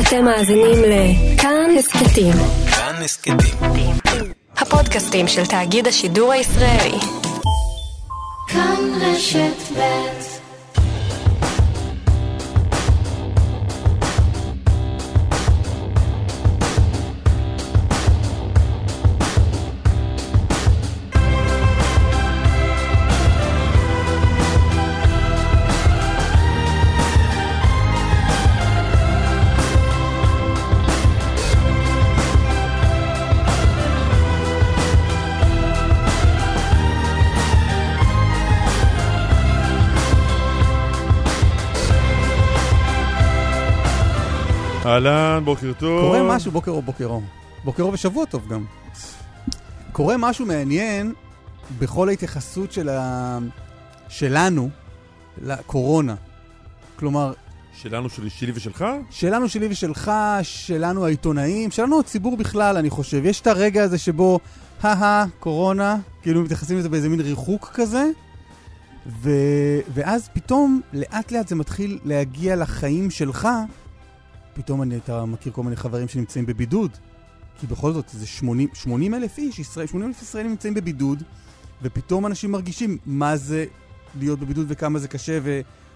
אתם מאזינים לכאן הסכתים. כאן הסכתים. הפודקאסטים של תאגיד השידור הישראלי. כאן רשת ב' אהלן, בוקר טוב. קורה משהו, בוקר אור, בוקר אור. בוקר אור ושבוע טוב גם. קורה משהו מעניין בכל ההתייחסות של ה... שלנו לקורונה. כלומר, שלנו, של שלי ושלך? שלנו, שלי ושלך, שלנו העיתונאים, שלנו הציבור בכלל, אני חושב. יש את הרגע הזה שבו, הא קורונה, כאילו מתייחסים לזה באיזה מין ריחוק כזה, ו... ואז פתאום, לאט לאט זה מתחיל להגיע לחיים שלך. פתאום אני, אתה מכיר כל מיני חברים שנמצאים בבידוד. כי בכל זאת, זה 80, 80 אלף איש, ישראל, 80 אלף ישראלים נמצאים בבידוד, ופתאום אנשים מרגישים מה זה להיות בבידוד וכמה זה קשה,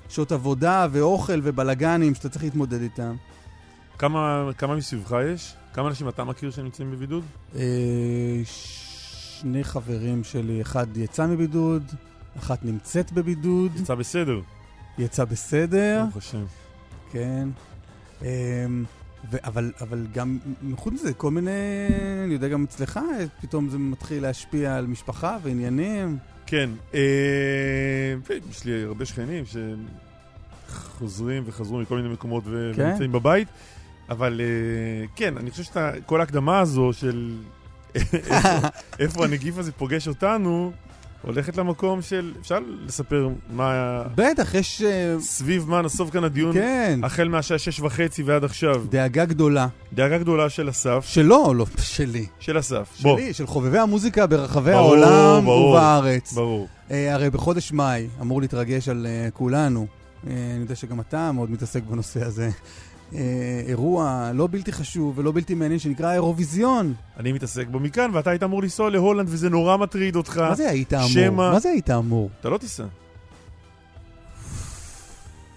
ושעות עבודה, ואוכל, ובלאגנים שאתה צריך להתמודד איתם. כמה, כמה מסביבך יש? כמה אנשים אתה מכיר שנמצאים בבידוד? אה, שני חברים שלי, אחד יצא מבידוד, אחת נמצאת בבידוד, יצא בסדר, יצא בסדר, ברוך השם. כן. אמ, ו- אבל, אבל גם מחוץ לזה, כל מיני, אני יודע גם אצלך, פתאום זה מתחיל להשפיע על משפחה ועניינים. כן, אה, יש לי הרבה שכנים שחוזרים וחזרו מכל מיני מקומות כן? ונמצאים בבית, אבל אה, כן, אני חושב שכל ההקדמה הזו של איפה, איפה הנגיף הזה פוגש אותנו, הולכת למקום של, אפשר לספר מה, בטח, יש... אה, סביב מה נסוב כאן הדיון, כן, החל מהשעה שש וחצי ועד עכשיו. דאגה גדולה. דאגה גדולה של אסף, שלו, לא, שלי. של אסף. בוא, שלי, של חובבי המוזיקה ברחבי ברור, העולם ברור. ובארץ. ברור. אה, הרי בחודש מאי אמור להתרגש על אה, כולנו. אה, אני יודע שגם אתה מאוד מתעסק בנושא הזה. אה, אירוע לא בלתי חשוב ולא בלתי מעניין שנקרא האירוויזיון. אני מתעסק בו מכאן, ואתה היית אמור לנסוע להולנד, וזה נורא מטריד אותך. מה זה היית אמור? שמא- מה זה היית אמור? אתה לא תיסע.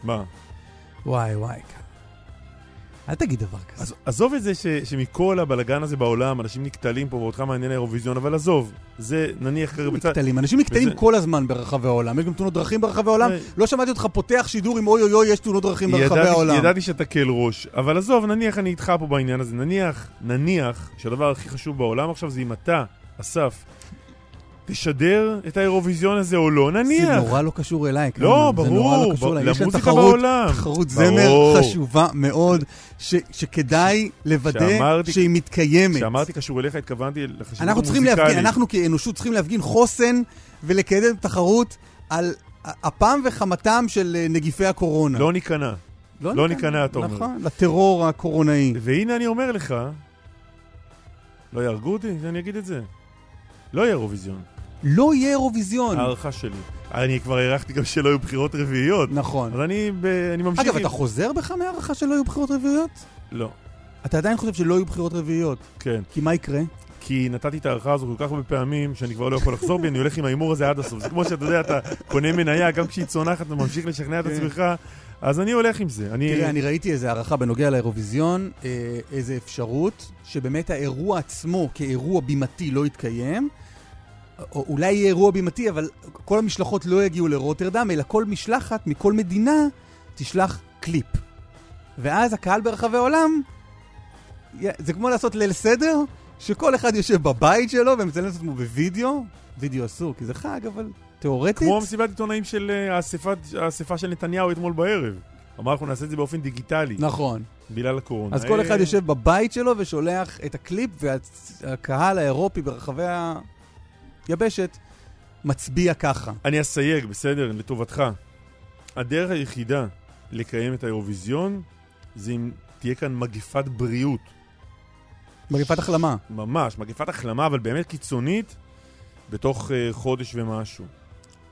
מה? וואי וואי. אל תגיד דבר כזה. אז עזוב את זה ש, שמכל הבלגן הזה בעולם, אנשים נקטלים פה, ואותך מעניין האירוויזיון, אבל עזוב, זה נניח כרגע בצד... נקטלים, אנשים נקטעים וזה- כל הזמן ברחבי העולם, יש גם תאונות דרכים ברחבי העולם, אה. לא שמעתי אותך פותח שידור עם אוי אוי אוי, יש תאונות דרכים ברחבי ידעתי, העולם. ידעתי שאתה קל ראש, אבל עזוב, נניח אני איתך פה בעניין הזה. נניח, נניח, שהדבר הכי חשוב בעולם עכשיו זה אם אתה, אסף, תשדר את האירוויזיון הזה או לא, נניח. זה נורא לא קשור אליי, לא, קלמן, זה נורא ברור, לא קשור אליי. יש למוזיקה תחרות, בעולם. תחרות זמר ברור. חשובה מאוד, ש- שכדאי לוודא שאמרתי- שהיא מתקיימת. כשאמרתי קשור אליך, התכוונתי לחשיבות המוזיקלית. להפגין, אנחנו כאנושות צריכים להפגין חוסן ולקדם תחרות על אפם וחמתם של אה, נגיפי הקורונה. לא ניכנע. לא ניכנע, אתה אומר. נכון, לטרור הקורונאי. והנה אני אומר לך, לא יהרגו אותי? אני אגיד את זה. לא יהיה אירוויזיון. לא יהיה אירוויזיון. הערכה שלי. אני כבר הערכתי גם שלא יהיו בחירות רביעיות. נכון. אז אני, ב... אני ממשיך אגב, עם... אתה חוזר בך מהערכה שלא יהיו בחירות רביעיות? לא, אתה עדיין חושב שלא יהיו בחירות רביעיות. כן. כי מה יקרה? כי נתתי את ההערכה הזו כל כך הרבה פעמים, שאני כבר לא יכול לחזור בי, אני הולך עם ההימור הזה עד הסוף. זה כמו שאתה יודע, אתה קונה מניה, גם כשהיא צונחת וממשיך לשכנע את כן. עצמך, אז אני הולך עם זה. אני... תראה, אני ראיתי איזו הערכה בנוגע לאירוויזיון, אה, איזו אפשרות שבאמת האירוע עצמו כאירוע בימתי לא יתקיים. או אולי יהיה אירוע בימתי, אבל כל המשלחות לא יגיעו לרוטרדם, אלא כל משלחת מכל מדינה תשלח קליפ. ואז הקהל ברחבי העולם, זה כמו לעשות ליל סדר, שכל אחד יושב בבית שלו ומצלם את עצמו בווידאו. וידאו אסור, כי זה חג, אבל תיאורטית... כמו המסיבת עיתונאים של אה, האספה של נתניהו אתמול בערב. אמר, אנחנו נעשה את זה באופן דיגיטלי, נכון. בגלל הקורונה. אז כל אה, אחד יושב בבית שלו ושולח את הקליפ, והקהל האירופי ברחבי היבשת מצביע ככה. אני אסייג, בסדר, לטובתך. הדרך היחידה לקיים את האירוויזיון זה אם תהיה כאן מגיפת בריאות. מגפת החלמה. ממש, מגיפת החלמה, אבל באמת קיצונית, בתוך uh, חודש ומשהו.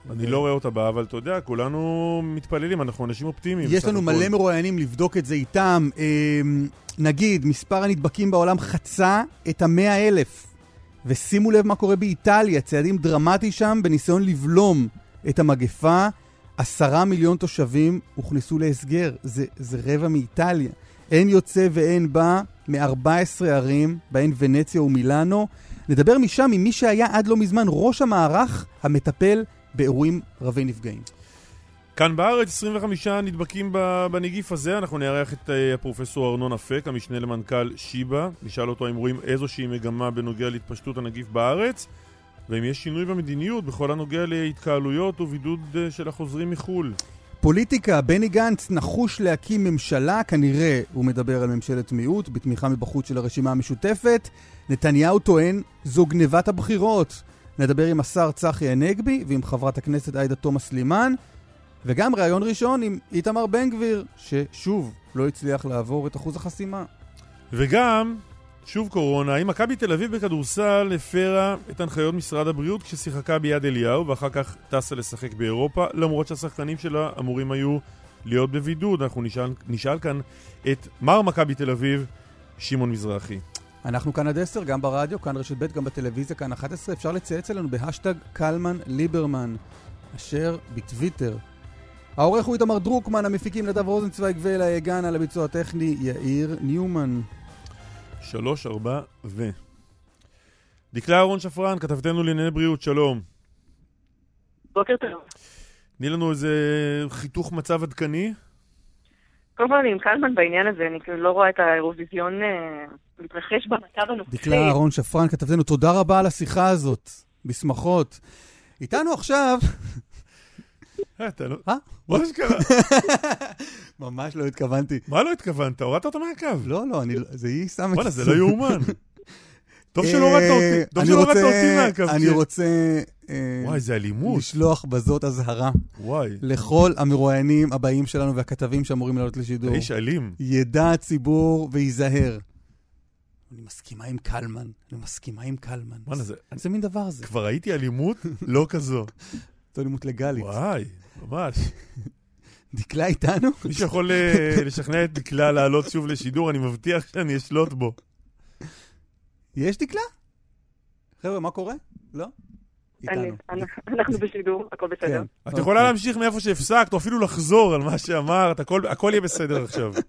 אני לא רואה אותה באה, אבל אתה יודע, כולנו מתפללים, אנחנו אנשים אופטימיים. יש לנו. מלא מרואיינים לבדוק את זה איתם. אמ, נגיד, מספר הנדבקים בעולם חצה את המאה אלף. ושימו לב מה קורה באיטליה, צעדים דרמטיים שם בניסיון לבלום את המגפה. עשרה מיליון תושבים הוכנסו להסגר, זה, זה רבע מאיטליה. אין יוצא ואין בא מ-14 ערים, בהן ונציה ומילאנו. נדבר משם עם מי שהיה עד לא מזמן ראש המערך המטפל באירועים רבי נפגעים. כאן בארץ 25 נדבקים בנגיף הזה, אנחנו נארח את אה, הפרופסור ארנון אפק, המשנה למנכ"ל שיבא, נשאל אותו אם רואים איזושהי מגמה בנוגע להתפשטות הנגיף בארץ, ואם יש שינוי במדיניות בכל הנוגע להתקהלויות ובידוד אה, של החוזרים מחו"ל. פוליטיקה, בני גנץ נחוש להקים ממשלה, כנראה הוא מדבר על ממשלת מיעוט, בתמיכה מבחוץ של הרשימה המשותפת. נתניהו טוען, זו גנבת הבחירות. נדבר עם השר צחי הנגבי ועם חברת הכנסת עאידה תומא סלימאן. וגם ראיון ראשון עם איתמר בן גביר, ששוב לא הצליח לעבור את אחוז החסימה. וגם, שוב קורונה, האם מכבי תל אביב בכדורסל הפרה את הנחיות משרד הבריאות כששיחקה ביד אליהו ואחר כך טסה לשחק באירופה, למרות שהשחקנים שלה אמורים היו להיות בבידוד. אנחנו נשאל, נשאל כאן את מר מכבי תל אביב, שמעון מזרחי. אנחנו כאן עד 10, גם ברדיו, כאן רשת ב', גם בטלוויזיה, כאן 11. אפשר לצייץ אלינו בהשטג קלמן ליברמן, אשר בטוויטר העורך הוא איתמר דרוקמן, המפיקים נדב רוזנצוויג ואלה יגן על הביצוע הטכני יאיר ניומן. שלוש, ארבע ו... דקלה אהרון שפרן, כתבתנו לענייני בריאות, שלום. בוקר טוב. תני לנו איזה חיתוך מצב עדכני. קודם כל אני עם קלמן בעניין הזה, אני כאילו לא רואה את האירוויזיון אה, מתרחש במצב הנוכחי. דקלה אהרון שפרן, כתבתנו, תודה רבה על השיחה הזאת, בשמחות. איתנו עכשיו אתה לא... אה? מה שקרה? ממש לא התכוונתי. מה לא התכוונת? הורדת אותו מהקו. לא, לא, זה היא שמה... וואלה, זה לא יאומן. טוב שלא הורדת אותי, טוב שלא הורדת אותי מהקו. אני רוצה... וואי, זה אלימות. לשלוח בזאת אזהרה. וואי. לכל המרואיינים הבאים שלנו והכתבים שאמורים לעלות לשידור. איש אלים. ידע הציבור וייזהר. אני מסכימה עם קלמן, אני מסכימה עם קלמן. וואלה, זה... איזה מין דבר זה? כבר ראיתי אלימות לא כזו. זו אלימות לגלית. וואי, ממש. דקלה איתנו? מי שיכול לשכנע את דקלה לעלות שוב לשידור, אני מבטיח שאני אשלוט בו. יש דקלה? חבר'ה, מה קורה? לא? אנחנו בשידור, הכל בסדר. כן. את יכולה להמשיך מאיפה שהפסקת, או אפילו לחזור על מה שאמרת, הכל יהיה בסדר עכשיו.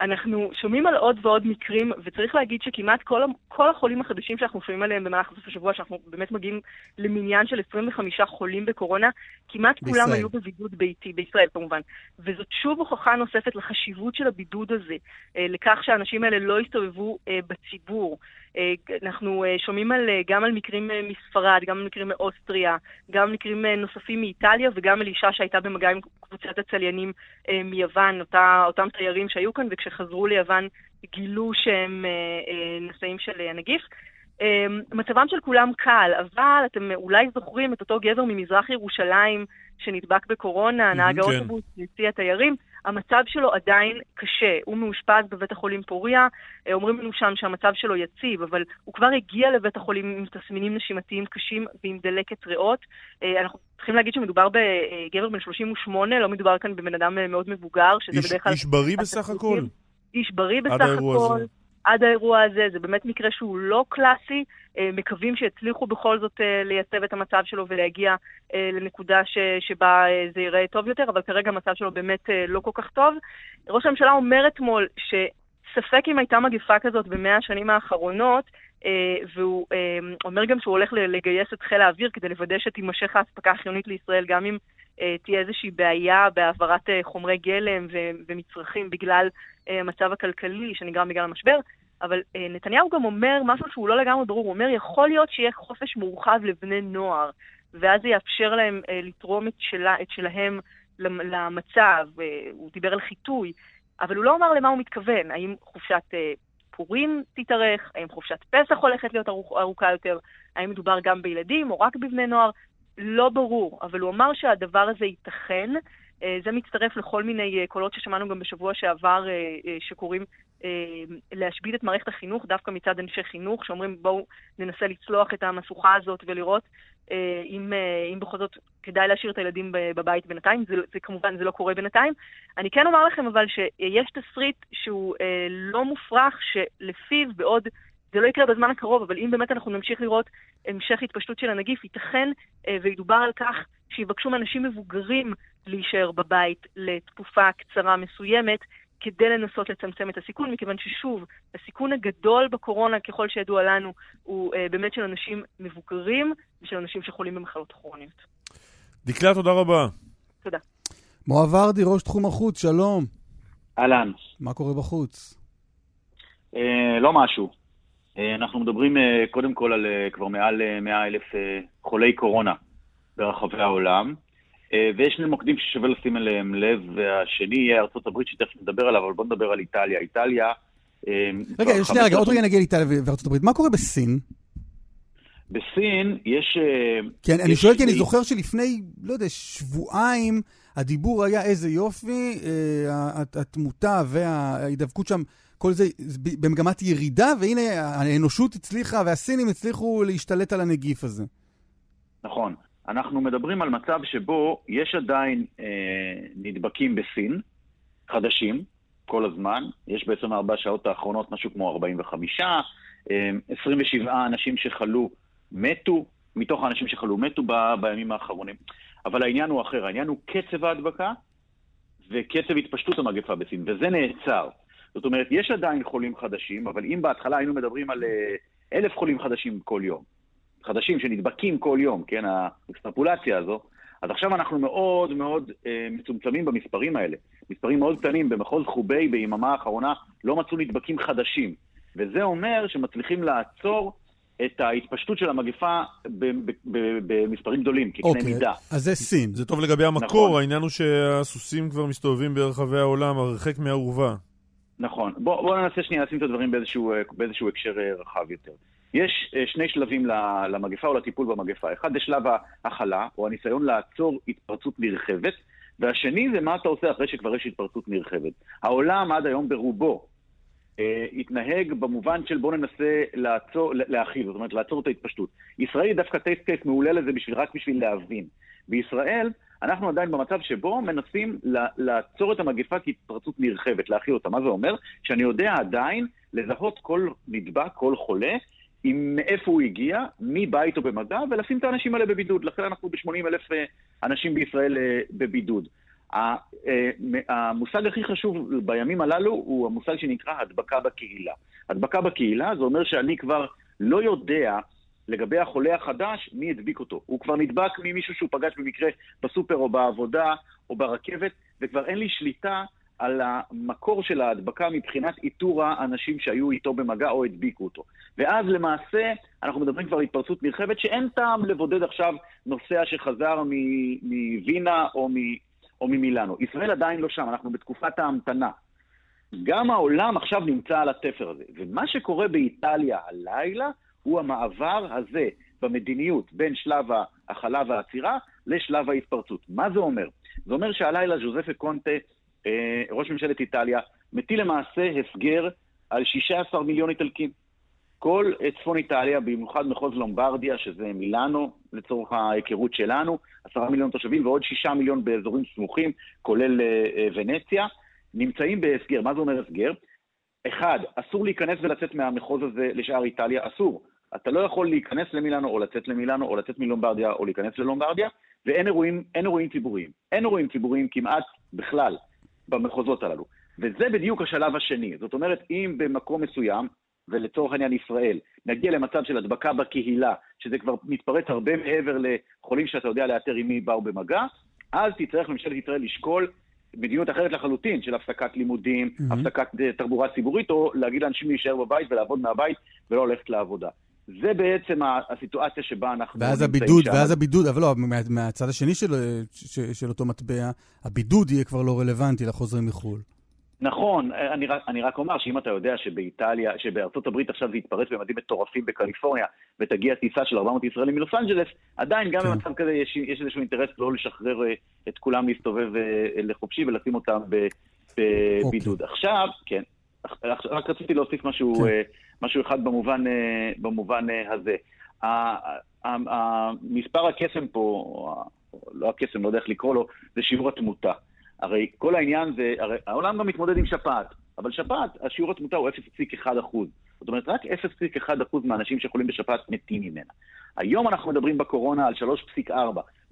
אנחנו שומעים על עוד ועוד מקרים, וצריך להגיד שכמעט כל, כל החולים החדשים שאנחנו שומעים עליהם במהלך סוף השבוע, שאנחנו באמת מגיעים למניין של 25 חולים בקורונה, כמעט בישראל. כולם היו בבידוד ביתי, בישראל כמובן. וזאת שוב הוכחה נוספת לחשיבות של הבידוד הזה, אה, לכך שהאנשים האלה לא יסתובבו אה, בציבור. אה, אנחנו שומעים על, גם על מקרים מספרד, גם על מקרים מאוסטריה, גם על מקרים נוספים מאיטליה וגם על אישה שהייתה במגע עם קבוצת הצליינים מיוון, אותה, אותם תיירים שהיו כאן וכשחזרו ליוון גילו שהם נשאים של הנגיף. מצבם של כולם קל, אבל אתם אולי זוכרים את אותו גבר ממזרח ירושלים שנדבק בקורונה, נהג כן. האוטובוס, נשיא התיירים. המצב שלו עדיין קשה. הוא מאושפז בבית החולים פוריה, אה, אומרים לנו שם שהמצב שלו יציב, אבל הוא כבר הגיע לבית החולים עם תסמינים נשימתיים קשים ועם דלקת ריאות. אה, אנחנו צריכים להגיד שמדובר בגבר בן 38, לא מדובר כאן בבן אדם אה, מאוד מבוגר, שזה איש, בדרך כלל... איש בריא בסך הכל. איש בריא בסך הכל. הזה. עד האירוע הזה, זה באמת מקרה שהוא לא קלאסי, אה, מקווים שיצליחו בכל זאת אה, לייצב את המצב שלו ולהגיע אה, לנקודה ש, שבה זה ייראה טוב יותר, אבל כרגע המצב שלו באמת לא כל כך טוב. ראש הממשלה אומר אתמול שספק אם הייתה מגיפה כזאת במאה השנים האחרונות, והוא אומר גם שהוא הולך לגייס את חיל האוויר כדי לוודא שתימשך האספקה החיונית לישראל, גם אם תהיה איזושהי בעיה בהעברת חומרי גלם ומצרכים בגלל המצב הכלכלי שנגרם בגלל המשבר. אבל אה, נתניהו גם אומר משהו שהוא לא לגמרי ברור, הוא אומר, יכול להיות שיהיה חופש מורחב לבני נוער, ואז זה יאפשר להם אה, לתרום את, שלה, את שלהם למצב, אה, הוא דיבר על חיטוי, אבל הוא לא אמר למה הוא מתכוון, האם חופשת אה, פורים תתארך, האם חופשת פסח הולכת להיות ארוכ, ארוכה יותר, האם מדובר גם בילדים או רק בבני נוער, לא ברור, אבל הוא אמר שהדבר הזה ייתכן, אה, זה מצטרף לכל מיני אה, קולות ששמענו גם בשבוע שעבר שקוראים להשבית את מערכת החינוך, דווקא מצד אנשי חינוך, שאומרים בואו ננסה לצלוח את המשוכה הזאת ולראות אם, אם בכל זאת כדאי להשאיר את הילדים בבית בינתיים. זה, זה כמובן, זה לא קורה בינתיים. אני כן אומר לכם אבל שיש תסריט שהוא לא מופרך, שלפיו בעוד... זה לא יקרה בזמן הקרוב, אבל אם באמת אנחנו נמשיך לראות המשך התפשטות של הנגיף, ייתכן אה, וידובר על כך שיבקשו מאנשים מבוגרים להישאר בבית לתקופה קצרה מסוימת, כדי לנסות לצמצם את הסיכון, מכיוון ששוב, הסיכון הגדול בקורונה, ככל שידוע לנו, הוא אה, באמת של אנשים מבוגרים ושל אנשים שחולים במחלות כרוניות. דקלה, תודה רבה. תודה. מואב ורדי, ראש תחום החוץ, שלום. אהלן. מה קורה בחוץ? אה, לא משהו. אה, אנחנו מדברים אה, קודם כל על אה, כבר מעל 100 אלף חולי קורונה ברחבי העולם, ויש שני מוקדים ששווה לשים אליהם לב, והשני יהיה הברית, שתכף נדבר עליו, אבל בואו נדבר על איטליה. איטליה... רגע, שנייה, רגע, עוד רגע נגיע לאיטליה הברית. מה קורה בסין? בסין יש... כן, יש אני שואל כי אני זוכר שלפני, לא יודע, שבועיים, הדיבור היה איזה יופי, התמותה וההידבקות שם כל זה במגמת ירידה, והנה האנושות הצליחה והסינים הצליחו להשתלט על הנגיף הזה. נכון. אנחנו מדברים על מצב שבו יש עדיין אה, נדבקים בסין, חדשים, כל הזמן. יש בעצם ארבע שעות האחרונות משהו כמו 45, אה, 27 אנשים שחלו מתו, מתוך האנשים שחלו מתו ב, בימים האחרונים. אבל העניין הוא אחר, העניין הוא קצב ההדבקה וקצב התפשטות המגפה בסין, וזה נעצר. זאת אומרת, יש עדיין חולים חדשים, אבל אם בהתחלה היינו מדברים על אה, אלף חולים חדשים כל יום, חדשים שנדבקים כל יום, כן, האקסטרפולציה הזו, אז עכשיו אנחנו מאוד מאוד אה, מצומצמים במספרים האלה. מספרים מאוד קטנים, במחוז חובי ביממה האחרונה לא מצאו נדבקים חדשים. וזה אומר שמצליחים לעצור את ההתפשטות של המגפה במספרים גדולים, כקנה okay, אוקיי, מידה. אז זה סין. זה טוב לגבי המקור, נכון. העניין הוא שהסוסים כבר מסתובבים ברחבי העולם, הרחק מהאורווה. נכון. בואו בוא ננסה שנייה לשים את הדברים באיזשהו, באיזשהו הקשר אה, רחב יותר. יש אה, שני שלבים למגפה או לטיפול במגפה. אחד זה שלב ההכלה, או הניסיון לעצור התפרצות נרחבת, והשני זה מה אתה עושה אחרי שכבר יש התפרצות נרחבת. העולם עד היום ברובו אה, התנהג במובן של בואו ננסה לעצור, להכיל, זאת אומרת לעצור את ההתפשטות. ישראל היא דווקא טייסט קייס מעולה לזה בשביל, רק בשביל להבין. בישראל אנחנו עדיין במצב שבו מנסים לעצור את המגפה כהתפרצות נרחבת, להכיל אותה. מה זה אומר? שאני יודע עדיין לזהות כל נדבק, כל חולה, עם מאיפה הוא הגיע, מבית או במגע, ולשים את האנשים האלה בבידוד. לכן אנחנו ב-80 אלף אה, אנשים בישראל אה, בבידוד. אה, המושג הכי חשוב בימים הללו הוא המושג שנקרא הדבקה בקהילה. הדבקה בקהילה זה אומר שאני כבר לא יודע לגבי החולה החדש, מי הדביק אותו. הוא כבר נדבק ממישהו שהוא פגש במקרה בסופר או בעבודה או ברכבת, וכבר אין לי שליטה על המקור של ההדבקה מבחינת איתור האנשים שהיו איתו במגע או הדביקו אותו. ואז למעשה אנחנו מדברים כבר על התפרצות נרחבת שאין טעם לבודד עכשיו נוסע שחזר מווינה או, או ממילאנו. ישראל עדיין לא שם, אנחנו בתקופת ההמתנה. גם העולם עכשיו נמצא על התפר הזה. ומה שקורה באיטליה הלילה הוא המעבר הזה במדיניות בין שלב ההכלה והעצירה לשלב ההתפרצות. מה זה אומר? זה אומר שהלילה ז'וזפה קונטה, אה, ראש ממשלת איטליה, מטיל למעשה הסגר על 16 מיליון איטלקים. כל צפון איטליה, במיוחד מחוז לומברדיה, שזה מילאנו, לצורך ההיכרות שלנו, עשרה מיליון תושבים ועוד שישה מיליון באזורים סמוכים, כולל אה, אה, ונציה, נמצאים בהסגר. מה זה אומר הסגר? אחד, אסור להיכנס ולצאת מהמחוז הזה לשאר איטליה, אסור. אתה לא יכול להיכנס למילאנו או לצאת למילאנו או לצאת מלומברדיה או להיכנס ללומברדיה, ואין אירועים, אירועים ציבוריים. אין אירועים ציבוריים כמעט בכלל במחוזות הללו. וזה בדיוק השלב השני. זאת אומרת, אם במקום מסוים, ולצורך העניין ישראל, נגיע למצב של הדבקה בקהילה, שזה כבר מתפרץ הרבה מעבר לחולים שאתה יודע לאתר עם מי באו במגע, אז תצטרך ממשלת ישראל לשקול מדיניות אחרת לחלוטין של הפסקת לימודים, mm-hmm. הפסקת uh, תחבורה ציבורית, או להגיד לאנשים להישאר בבית ולעבוד מהבית ולא ללכת לעבודה. זה בעצם הסיטואציה שבה אנחנו ואז הבידוד, שם. ואז הבידוד, אבל לא, מה, מהצד השני של, של, של אותו מטבע, הבידוד יהיה כבר לא רלוונטי לחוזרים מחו"ל. נכון, אני רק, אני רק אומר שאם אתה יודע שבאיטליה, שבארצות הברית עכשיו זה יתפרץ במדים מטורפים בקליפורניה ותגיע טיסה של 400 ישראלים מלוס אנג'לס, עדיין גם כן. במצב כזה יש, יש איזשהו אינטרס לא לשחרר אה, את כולם להסתובב אה, לחופשי ולשים אותם בבידוד. עכשיו, כן, רק רציתי להוסיף משהו, כן. משהו אחד במובן, אה, במובן אה, הזה. המספר הקסם פה, לא הקסם, לא יודע איך לקרוא לו, זה שיעור התמותה. הרי כל העניין זה, הרי העולם גם מתמודד עם שפעת, אבל שפעת, השיעור התמותה הוא 0.1 אחוז. זאת אומרת, רק 0.1 אחוז מהאנשים שחולים בשפעת מתים ממנה. היום אנחנו מדברים בקורונה על 3.4,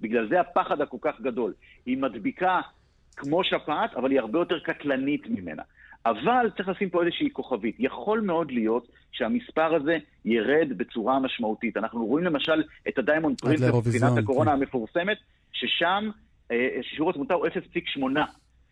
בגלל זה הפחד הכל כך גדול. היא מדביקה כמו שפעת, אבל היא הרבה יותר קטלנית ממנה. אבל צריך לשים פה איזושהי כוכבית. יכול מאוד להיות שהמספר הזה ירד בצורה משמעותית. אנחנו רואים למשל את הדיימונד פרינסס, ספינת הקורונה כן. המפורסמת, ששם אה, שיעור התמותה הוא 0.8.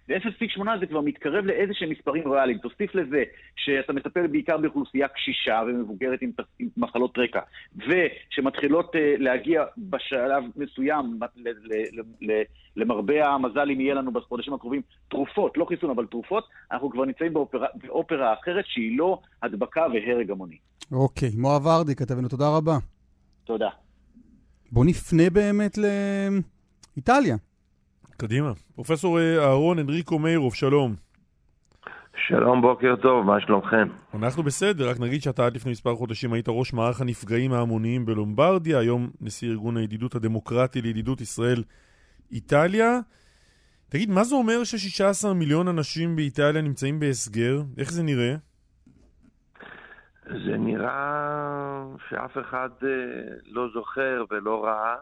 ו-0.8 זה כבר מתקרב לאיזה שהם מספרים ריאליים. תוסיף לזה שאתה מטפל בעיקר באוכלוסייה קשישה ומבוגרת עם, עם מחלות רקע, ושמתחילות אה, להגיע בשלב מסוים, ל- ל- ל- למרבה המזל, אם יהיה לנו בחודשים הקרובים תרופות, לא חיסון, אבל תרופות, אנחנו כבר נמצאים באופרה, באופרה אחרת שהיא לא הדבקה והרג המוני. אוקיי, מואב ורדי, כתבנו, תודה רבה. תודה. בוא נפנה באמת לאיטליה. קדימה. פרופסור אה, אהרון אנריקו מאירוב, שלום. שלום, בוקר טוב, מה שלומכם? אנחנו בסדר, רק נגיד שאתה עד לפני מספר חודשים היית ראש מערך הנפגעים ההמוניים בלומברדיה, היום נשיא ארגון הידידות הדמוקרטי לידידות ישראל-איטליה. תגיד, מה זה אומר ש-16 מיליון אנשים באיטליה נמצאים בהסגר? איך זה נראה? זה נראה שאף אחד אה, לא זוכר ולא ראה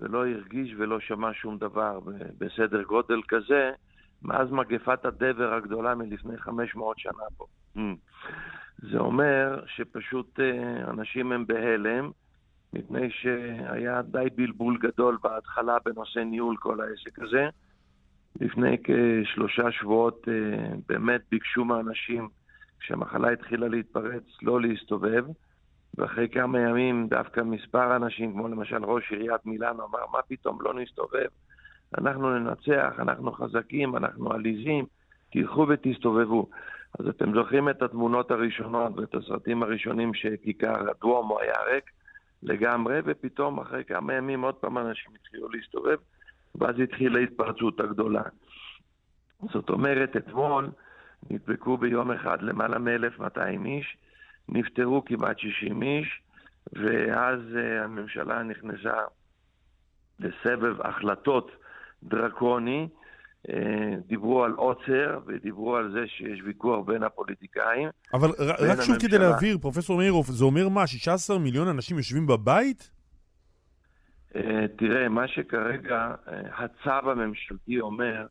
ולא הרגיש ולא שמע שום דבר בסדר גודל כזה מאז מגפת הדבר הגדולה מלפני 500 שנה פה. Mm. זה אומר שפשוט אה, אנשים הם בהלם, מפני שהיה די בלבול גדול בהתחלה בנושא ניהול כל העסק הזה. לפני כשלושה שבועות אה, באמת ביקשו מאנשים, כשהמחלה התחילה להתפרץ, לא להסתובב, ואחרי כמה ימים דווקא מספר אנשים, כמו למשל ראש עיריית מילאנו, אמר, מה פתאום לא נסתובב? אנחנו ננצח, אנחנו חזקים, אנחנו עליזים, תלכו ותסתובבו. אז אתם זוכרים את התמונות הראשונות ואת הסרטים הראשונים שכיכר הדואמו היה ריק לגמרי, ופתאום אחרי כמה ימים עוד פעם אנשים התחילו להסתובב, ואז התחילה ההתפרצות הגדולה. זאת אומרת, אתמול נדבקו ביום אחד למעלה מ-1,200 איש, נפטרו כמעט 60 איש, ואז uh, הממשלה נכנסה לסבב החלטות דרקוני. Uh, דיברו על עוצר ודיברו על זה שיש ויכוח בין הפוליטיקאים. אבל בין רק שוב כדי הממשלה. להבהיר, פרופסור מאירוב, זה אומר מה, 16 מיליון אנשים יושבים בבית? Uh, תראה, מה שכרגע הצו הממשלתי אומר,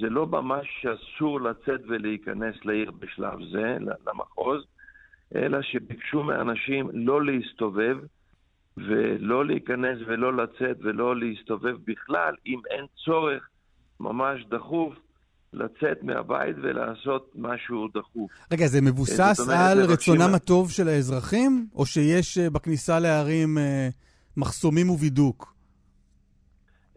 זה לא ממש שאסור לצאת ולהיכנס לעיר בשלב זה, למחוז, אלא שביקשו מאנשים לא להסתובב ולא להיכנס ולא לצאת ולא להסתובב בכלל, אם אין צורך ממש דחוף לצאת מהבית ולעשות משהו דחוף. רגע, זה מבוסס אומרת, על רצונם הטוב של האזרחים, או שיש אה, בכניסה לערים אה, מחסומים ובידוק?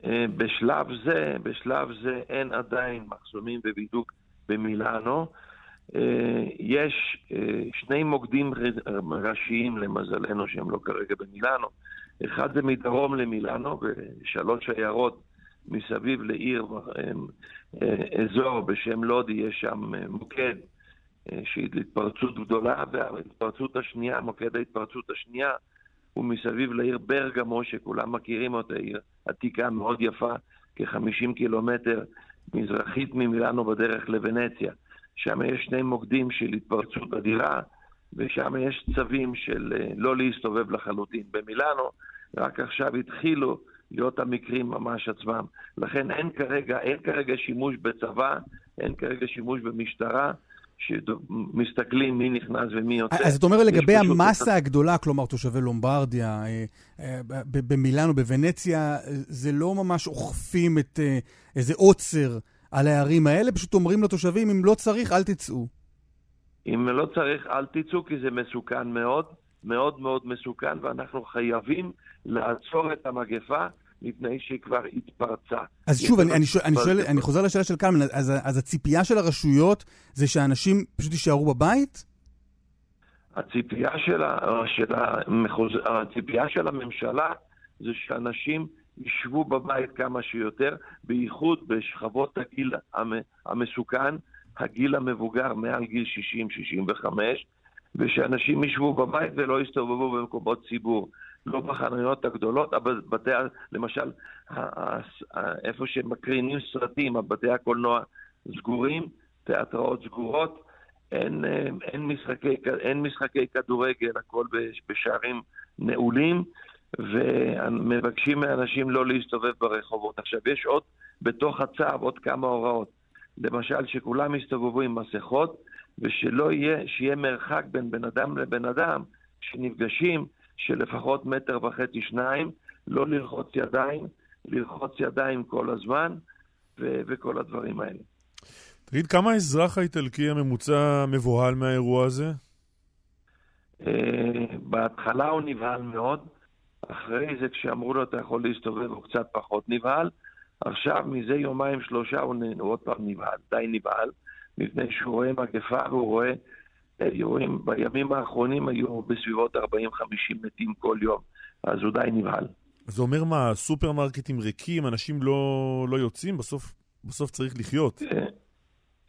אה, בשלב זה, בשלב זה אין עדיין מחסומים ובידוק במילאנו. אה, יש אה, שני מוקדים ראשיים למזלנו שהם לא כרגע במילאנו. אחד זה מדרום למילאנו ושלוש עיירות מסביב לעיר, אה, אזור בשם לודי, יש שם מוקד שהיא התפרצות גדולה, וההתפרצות השנייה, מוקד ההתפרצות השנייה, הוא מסביב לעיר ברגמו, שכולם מכירים אותה, עיר עתיקה מאוד יפה, כ-50 קילומטר מזרחית ממילאנו בדרך לוונציה. שם יש שני מוקדים של התפרצות אדירה, ושם יש צווים של אה, לא להסתובב לחלוטין. במילאנו רק עכשיו התחילו להיות המקרים ממש עצמם. לכן אין כרגע, אין כרגע שימוש בצבא, אין כרגע שימוש במשטרה, שמסתכלים מי נכנס ומי יוצא. אז אתה אומר לגבי פשוט המסה את הגדולה, כלומר תושבי לומברדיה, אה, אה, במילאנו, בוונציה, אה, זה לא ממש אוכפים את אה, איזה עוצר על הערים האלה, פשוט אומרים לתושבים, אם לא צריך, אל תצאו. אם לא צריך, אל תצאו, כי זה מסוכן מאוד, מאוד מאוד מסוכן, ואנחנו חייבים לעצור את המגפה מפני שהיא כבר התפרצה. אז שוב, אני, אני, שואל, אני, שואל, אני חוזר לשאלה של קלמן, אז, אז הציפייה של הרשויות זה שאנשים פשוט יישארו בבית? הציפייה של, ה, של, המחוז, הציפייה של הממשלה זה שאנשים ישבו בבית כמה שיותר, בייחוד בשכבות הגיל המ, המסוכן, הגיל המבוגר מעל גיל 60-65, ושאנשים ישבו בבית ולא יסתובבו במקומות ציבור. לא בחנויות הגדולות, אבל בתי, למשל, איפה שמקרינים סרטים, בתי הקולנוע סגורים, תיאטראות סגורות, אין, אין, משחקי, אין משחקי כדורגל, הכל בש- בשערים נעולים, ומבקשים מאנשים לא להסתובב ברחובות. עכשיו, יש עוד, בתוך הצו, עוד כמה הוראות. למשל, שכולם יסתובבו עם מסכות, ושלא יהיה, שיהיה מרחק בין בן אדם לבן אדם, שנפגשים, של לפחות מטר וחצי, שניים, לא ללחוץ ידיים, ללחוץ ידיים כל הזמן, ו- וכל הדברים האלה. תגיד, כמה האזרח האיטלקי הממוצע מבוהל מהאירוע הזה? אה, בהתחלה הוא נבהל מאוד, אחרי זה כשאמרו לו אתה יכול להסתובב הוא קצת פחות נבהל, עכשיו מזה יומיים שלושה הוא, הוא עוד פעם נבהל, די נבהל, מפני שהוא רואה מגפה והוא רואה אה, אירועים, בימים האחרונים היו בסביבות 40-50 מתים כל יום, אז הוא די נבהל. זה אומר מה, סופרמרקטים ריקים, אנשים לא, לא יוצאים? בסוף, בסוף צריך לחיות. אה,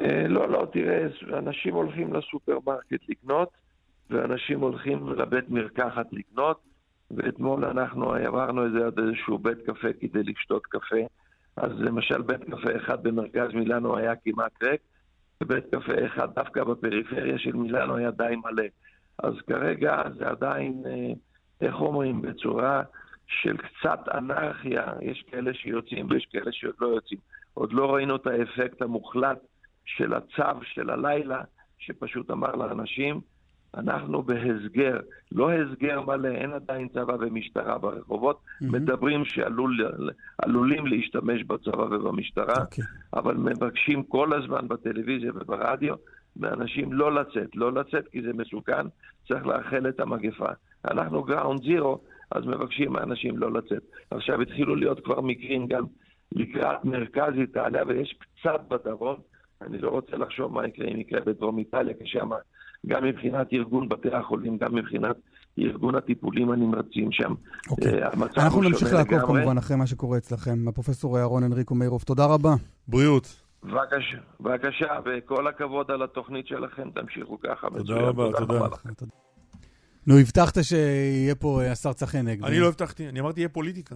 אה, לא, לא, תראה, אנשים הולכים לסופרמרקט לקנות, ואנשים הולכים לבית מרקחת לקנות, ואתמול אנחנו עברנו איזה עד איזשהו בית קפה כדי לשתות קפה. אז למשל בית קפה אחד במרכז מילאנו היה כמעט ריק, ובית קפה אחד דווקא בפריפריה של מילאנו היה די מלא. אז כרגע זה עדיין, אה, איך אומרים, בצורה של קצת אנרכיה, יש כאלה שיוצאים ויש כאלה שעוד לא יוצאים. עוד לא ראינו את האפקט המוחלט של הצו של הלילה, שפשוט אמר לאנשים, אנחנו בהסגר, לא הסגר מלא, אין עדיין צבא ומשטרה ברחובות, מדברים שעלולים להשתמש בצבא ובמשטרה, אוקיי. אבל מבקשים כל הזמן בטלוויזיה וברדיו מאנשים לא לצאת, לא לצאת כי זה מסוכן, צריך לאחל את המגפה. אנחנו גראונד זירו, אז מבקשים מאנשים לא לצאת. עכשיו התחילו להיות כבר מקרים גם לקראת מרכז איטליה, ויש קצת בדרום, אני לא רוצה לחשוב מה יקרה אם יקרה בדרום איטליה, כי שם גם מבחינת ארגון בתי החולים, גם מבחינת ארגון הטיפולים הנמרצים שם. אוקיי. אה, המצב אנחנו נמשיך לעקוב. כמובן אחרי מה שקורה אצלכם. הפרופסור אהרון אנריקו מאירוף, תודה רבה. בריאות. בבקשה, בבקשה, וכל הכבוד על התוכנית שלכם, תמשיכו ככה. תודה מצוין, רבה, תודה. רבה לכם. נו, הבטחת שיהיה פה אה, השר צחי הנגבי. אני לא הבטחתי, אני אמרתי יהיה פוליטיקה.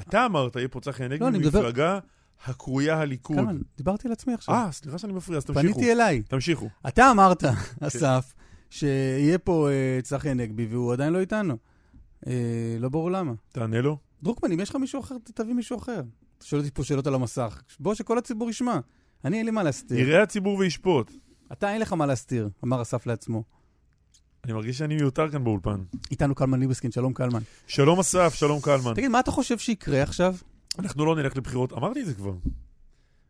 אתה אמרת, יהיה פה צחי הנגבי לא, במפלגה הקרויה הליכוד. קלמן, דיברתי על עצמי עכשיו. אה, סליחה שאני מפריע, אז תמשיכו. פניתי אליי. תמשיכו. אתה אמרת, אסף, שיהיה פה אה, צחי הנגבי, והוא עדיין לא איתנו. אה, לא ברור למה. תענה לו. דרוקמן, אם יש לך מישהו אחר, תביא מישהו אחר. אתה שואל אותי פה שאלות על המסך. בוא, שכל הציבור ישמע. אני, אין לי מה להסתיר. יראה הציבור וישפוט. אתה, אין לך מה להסתיר, אמר אסף לעצמו. אני מרגיש שאני מיותר כאן באולפן. איתנו קלמן ליבסקין, שלום קלמן. שלום אסף, שלום קלמן. תגיד, מה אתה חושב שיקרה עכשיו? אנחנו לא נלך לבחירות, אמרתי את זה כבר. לא,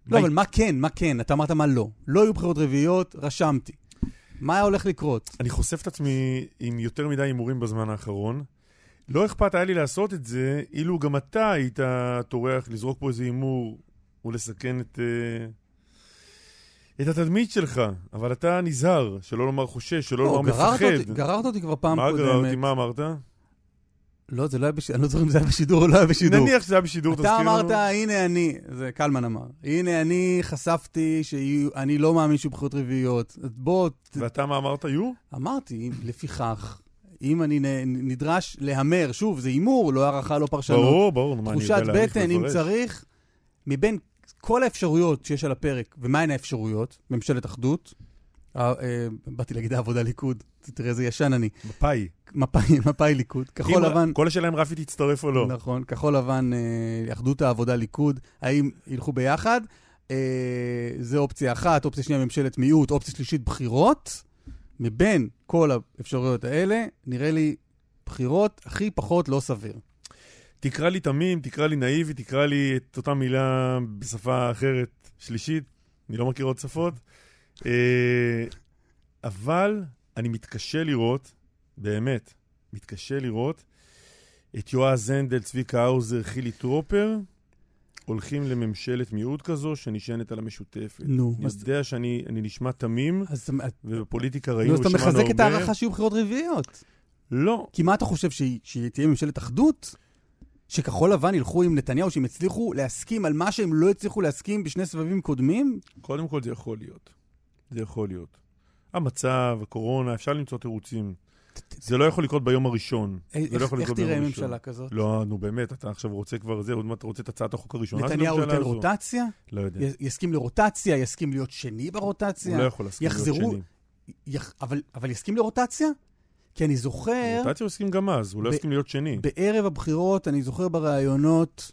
מה- אבל מה כן, מה כן? אתה אמרת מה לא. לא יהיו בחירות רביעיות, רשמתי. מה היה הולך לקרות? אני חושף את עצמי עם יותר מדי הימורים בזמן האחרון. לא אכפת היה לי לעשות את זה, אילו גם אתה היית טורח לזרוק פה איזה הימור ולסכן את, אה, את התדמית שלך. אבל אתה נזהר, שלא לומר חושש, שלא לא, לומר גררת מפחד. אותי- גררת אותי כבר פעם מה קודמת. גררתי? מה אמרת? לא, זה לא היה בשידור, אני לא זוכר אם זה היה בשידור או לא היה בשידור. נניח שזה היה בשידור, אתה תזכיר לנו. אמרת, הנה אני, זה קלמן אמר, הנה אני חשפתי שאני לא מאמין שיהיו בחירות רביעיות. בוא, ואתה מה אמרת? יהיו? אמרתי, לפיכך, אם אני נדרש להמר, שוב, זה הימור, לא הערכה, לא פרשנות. ברור, ברור. מה, אני יודע תחושת להעריך בטן, אם ולפרש. צריך, מבין כל האפשרויות שיש על הפרק, ומהן האפשרויות? ממשלת אחדות, באתי להגיד העבודה ליכוד, תראה איזה ישן אני, מפאי. מפאי, מפאי ליכוד, כחול לבן, כל השאלה אם רפי תצטרף או לא. נכון, כחול לבן, אה, אחדות העבודה ליכוד, האם ילכו ביחד? אה, זה אופציה אחת, אופציה שנייה ממשלת מיעוט, אופציה שלישית בחירות. מבין כל האפשרויות האלה, נראה לי בחירות הכי פחות לא סביר. תקרא לי תמים, תקרא לי נאיבי, תקרא לי את אותה מילה בשפה אחרת, שלישית, אני לא מכיר עוד שפות. אה, אבל אני מתקשה לראות, באמת, מתקשה לראות את יועז הנדל, צביקה האוזר, חילי טרופר, הולכים לממשלת מיעוט כזו שנשענת על המשותפת. נו, אני אז- יודע שאני אני נשמע תמים, אז אתה- ובפוליטיקה נו, ראינו אז אתה ושמענו הרבה. מחזק את ההערכה שיהיו בחירות רביעיות. לא. כי מה אתה חושב, שהיא- שהיא תהיה ממשלת אחדות? שכחול לבן ילכו עם נתניהו, שהם יצליחו להסכים על מה שהם לא הצליחו להסכים בשני סבבים קודמים? קודם כל זה יכול להיות. זה יכול להיות. המצב, הקורונה, אפשר למצוא תירוצים. זה לא יכול לקרות ביום הראשון. זה לא איך יכול איך לקרות תראה ביום הראשון. ממשלה כזאת? לא, נו באמת, אתה עכשיו רוצה כבר זה, עוד מעט רוצה את הצעת החוק הראשונה של נתניהו הממשלה ייתן הזו? רוטציה? לא יודע. יסכים לרוטציה? יסכים להיות שני ברוטציה? הוא לא יכול להסכים להיות שני. אבל יסכים לרוטציה? כי אני זוכר, רוטציה הוא הסכים גם אז, הוא לא הסכים להיות שני. בערב הבחירות, אני זוכר בראיונות,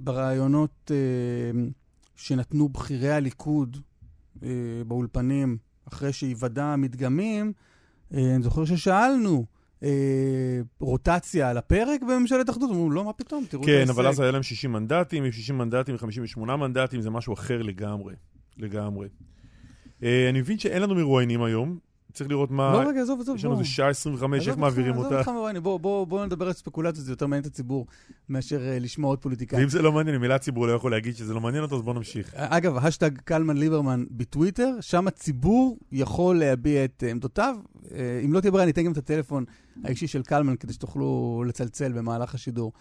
בראיונות אה, שנתנו בכירי הליכוד אה, באולפנים, אחרי שהיוודע המדגמים, אה, אני זוכר ששאלנו, אה, רוטציה על הפרק בממשלת אחדות? אמרו, לא, מה פתאום, תראו את כן, ההישג. אבל אז היה להם 60 מנדטים, עם 60 מנדטים ו-58 מנדטים, זה משהו אחר לגמרי. לגמרי. אה, אני מבין שאין לנו מרואיינים היום, צריך לראות מה... לא, רגע, עזוב, עזוב, יש לנו. איזה שעה 25, איך מעבירים אותה? עזוב אותך מרואיינים, בוא, בוא, בוא נדבר על ספקולציות, זה יותר מעניין את הציבור מאשר אה, לשמוע עוד פוליטיקאים. ואם זה לא מעניין, ממילא הציבור לא יכול להגיד שזה לא מעניין אותו, אז בואו נמשיך. אגב, השטג קלמן ליברמן בטוויטר, שם הציבור יכול להביע את עמדותיו. אה, אם לא תהיה ברירה, אני אתן גם את הטלפון האישי של קלמן כדי שתוכלו לצלצל במהלך השידור.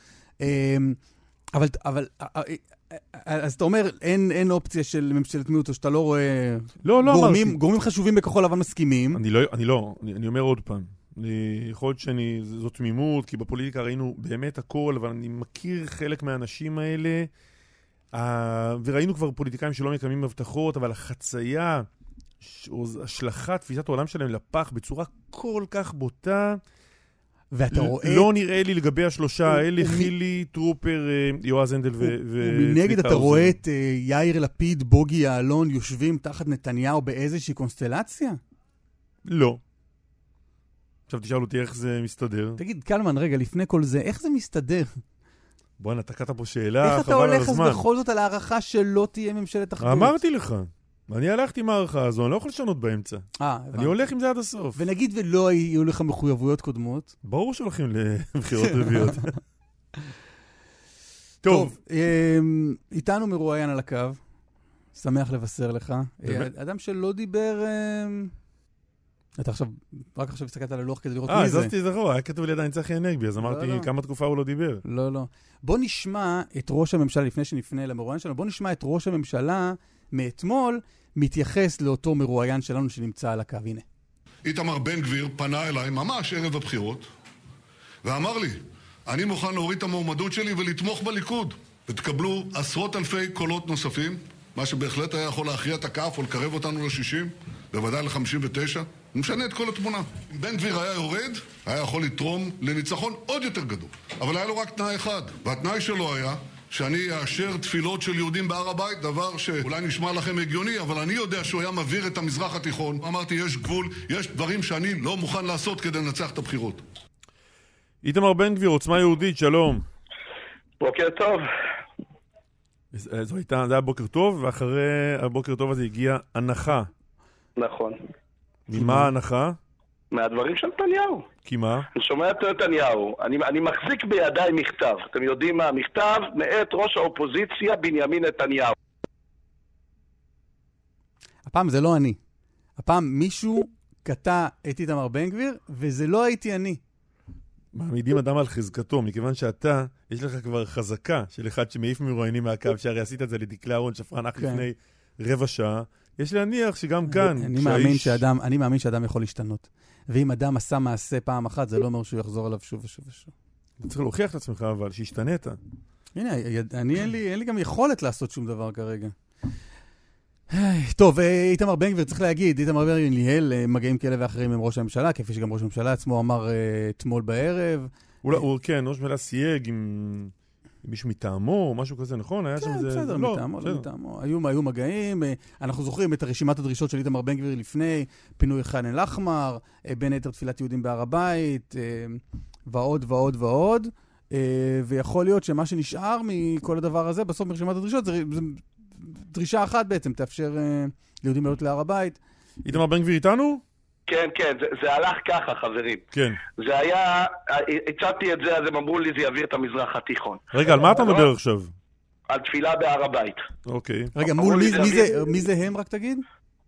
אה, אבל, אבל, אה, אה, אה, אז אתה אומר, אין, אין אופציה של ממשלת מיעוט, או שאתה לא רואה לא, לא גורמים, אמרתי. גורמים חשובים בכחול לבן מסכימים. אני לא, אני לא, אני, אני אומר עוד פעם. אני- יכול להיות שאני, ז- זאת תמימות, כי בפוליטיקה ראינו באמת הכל, אבל אני מכיר חלק מהאנשים האלה, וראינו כבר פוליטיקאים שלא מקיימים הבטחות, אבל החצייה, השלכת תפיסת העולם שלהם לפח בצורה כל כך בוטה, ואתה רואה... לא נראה לי לגבי השלושה האלה, חילי, טרופר, אה, יועז הנדל ו- ומנגד אתה. רואה את אה, יאיר לפיד, בוגי יעלון, יושבים תחת נתניהו באיזושהי קונסטלציה? לא. עכשיו תשאל אותי איך זה מסתדר. תגיד, קלמן, רגע, לפני כל זה, איך זה מסתדר? בואנה, תקעת פה שאלה, איך אתה חבל על הולך אז הזמן. בכל זאת על הערכה שלא תהיה ממשלת אחדות? אמרתי לך. אני הלכתי עם ההערכה הזו, אני לא יכול לשנות באמצע. אה, אני הבנתי. הולך עם זה עד הסוף. ונגיד ולא היו לך מחויבויות קודמות. ברור שהולכים לבחירות רביעיות. טוב, אמ, איתנו מרואיין על הקו, שמח לבשר לך. אה, אדם שלא דיבר... אמ, אתה עכשיו, רק עכשיו הסתכלת על הלוח כדי לראות אה, מי זה. הזזתי את זה היה כתוב לי עדיין צחי הנגבי, אז אמרתי לא. כמה תקופה הוא לא דיבר. לא, לא. בוא נשמע את ראש הממשלה, לפני שנפנה למרואיין שלנו, בוא נשמע את ראש הממשלה מאתמול מתייחס לאותו מרואיין שלנו שנמצא על הקו. הנה. איתמר בן גביר פנה אליי ממש ערב הבחירות ואמר לי, אני מוכן להוריד את המועמדות שלי ולתמוך בליכוד ותקבלו עשרות אלפי קולות נוספים, מה שבהחלט היה יכול להכריע את הכף או לקרב אותנו ל-60, בוודאי ל-59. הוא משנה את כל התמונה. אם בן גביר היה יורד, היה יכול לתרום לניצחון עוד יותר גדול. אבל היה לו רק תנאי אחד, והתנאי שלו היה שאני אאשר תפילות של יהודים בהר הבית, דבר שאולי נשמע לכם הגיוני, אבל אני יודע שהוא היה מבעיר את המזרח התיכון. אמרתי, יש גבול, יש דברים שאני לא מוכן לעשות כדי לנצח את הבחירות. איתמר בן גביר, עוצמה יהודית, שלום. בוקר טוב. ז- זו הייתה, זה היה בוקר טוב, ואחרי הבוקר טוב הזה הגיעה הנחה. נכון. ממה ההנחה? מהדברים של נתניהו. כי מה? אני שומע את נתניהו. אני, אני מחזיק בידיי מכתב. אתם יודעים מה? מכתב מאת ראש האופוזיציה בנימין נתניהו. הפעם זה לא אני. הפעם מישהו קטע את איתמר בן גביר, וזה לא הייתי אני. מעמידים אדם על חזקתו, מכיוון שאתה, יש לך כבר חזקה של אחד שמעיף מרואיינים מהקו, שהרי עשית את זה לדקלה אהרון שפרן רק כן. לפני רבע שעה. יש להניח שגם כאן, אני כשהאיש- מאמין שאדם, אני מאמין שאדם יכול להשתנות. ואם אדם עשה מעשה פעם אחת, זה לא אומר שהוא יחזור עליו שוב ושוב ושוב. אתה צריך להוכיח את עצמך, אבל שהשתנית. הנה, אני, אין לי, אין לי גם יכולת לעשות שום דבר כרגע. טוב, אה, איתמר בן גביר, צריך להגיד, איתמר בן גביר ניהל אה, מגעים כאלה ואחרים עם ראש הממשלה, כפי שגם ראש הממשלה עצמו אמר אה, אתמול בערב. אולי, הוא, כן, ראש ממשלה סייג עם מישהו מטעמו, או משהו כזה, נכון? היה שם כן, איזה... בסדר, לא, מטעמו, לא בסדר. מטעמו. היו, היו מגעים, אה, אנחנו זוכרים את רשימת הדרישות של איתמר בן גביר לפני פינוי ח'אן אל-אחמר, אה, בין היתר תפילת יהודים בהר הבית, אה, ועוד ועוד ועוד. ויכול להיות שמה שנשאר מכל הדבר הזה, בסוף מרשימת הדרישות, זה, זה דרישה אחת בעצם, תאפשר ליהודים לעלות להר הבית. איתמר בן גביר איתנו? כן, כן, זה, זה הלך ככה, חברים. כן. זה היה, הצעתי את זה, אז הם אמרו לי, זה יביא את המזרח התיכון. רגע, על מה אתה מדבר עכשיו? על תפילה בהר הבית. אוקיי. רגע, מול לי, מי זה מי. זה- מי זה הם, רק תגיד?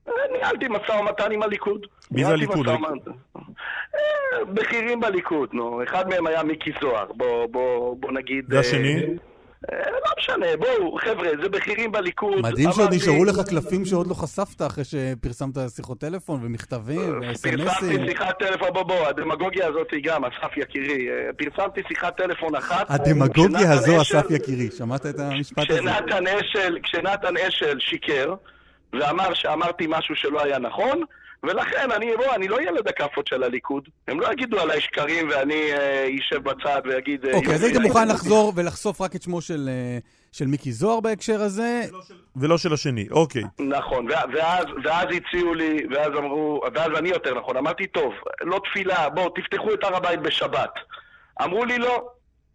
אה, ניהלתי משא ומתן עם הליכוד. מי זה הליכוד? אה, בכירים בליכוד, נו. אחד מהם היה מיקי זוהר, בוא, בוא, בוא נגיד... והשני? אה, אה, לא משנה, בואו, חבר'ה, זה בכירים בליכוד. מדהים שעוד נשארו לך קלפים שעוד לא חשפת אחרי שפרסמת שיחות טלפון ומכתבים וסמסים. פרסמתי שיחת טלפון, בוא בוא, הדמגוגיה הזאת היא גם, אסף יקירי. אה, פרסמתי שיחת טלפון אחת. הדמגוגיה הזו, אסף יקירי. שמעת את המשפט הזה? כשנתן אשל שיקר, ואמר שאמרתי משהו שלא היה נכון, ולכן אני, בוא, אני לא ילד הכאפות של הליכוד. הם לא יגידו עליי שקרים ואני אה, אשב בצד ואגיד... אה, אוקיי, אז היית מוכן לחזור ולחשוף רק את שמו של אה, של מיקי זוהר בהקשר הזה? ולא של השני, אוקיי. נכון, וה- ואז, ואז הציעו לי, ואז אמרו, ואז אני יותר נכון, אמרתי, טוב, לא תפילה, בואו, תפתחו את הר הבית בשבת. אמרו לי, לא,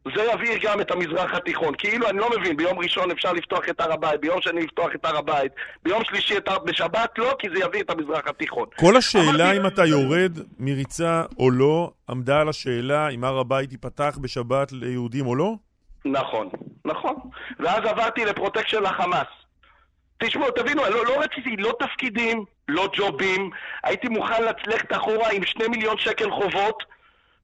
זה יבעיר גם את המזרח התיכון. כאילו, אני לא מבין, ביום ראשון אפשר לפתוח את הר הבית, ביום שני לפתוח את הר הבית, ביום שלישי את הר... בשבת לא, כי זה יבעיר את המזרח התיכון. כל השאלה אם אתה יורד מריצה או לא, עמדה על השאלה אם הר הבית ייפתח בשבת ליהודים או לא? נכון, נכון. ואז עברתי לפרוטקשן לחמאס. תשמעו, תבינו, לא, לא רציתי לא תפקידים, לא ג'ובים, הייתי מוכן ללכת אחורה עם שני מיליון שקל חובות,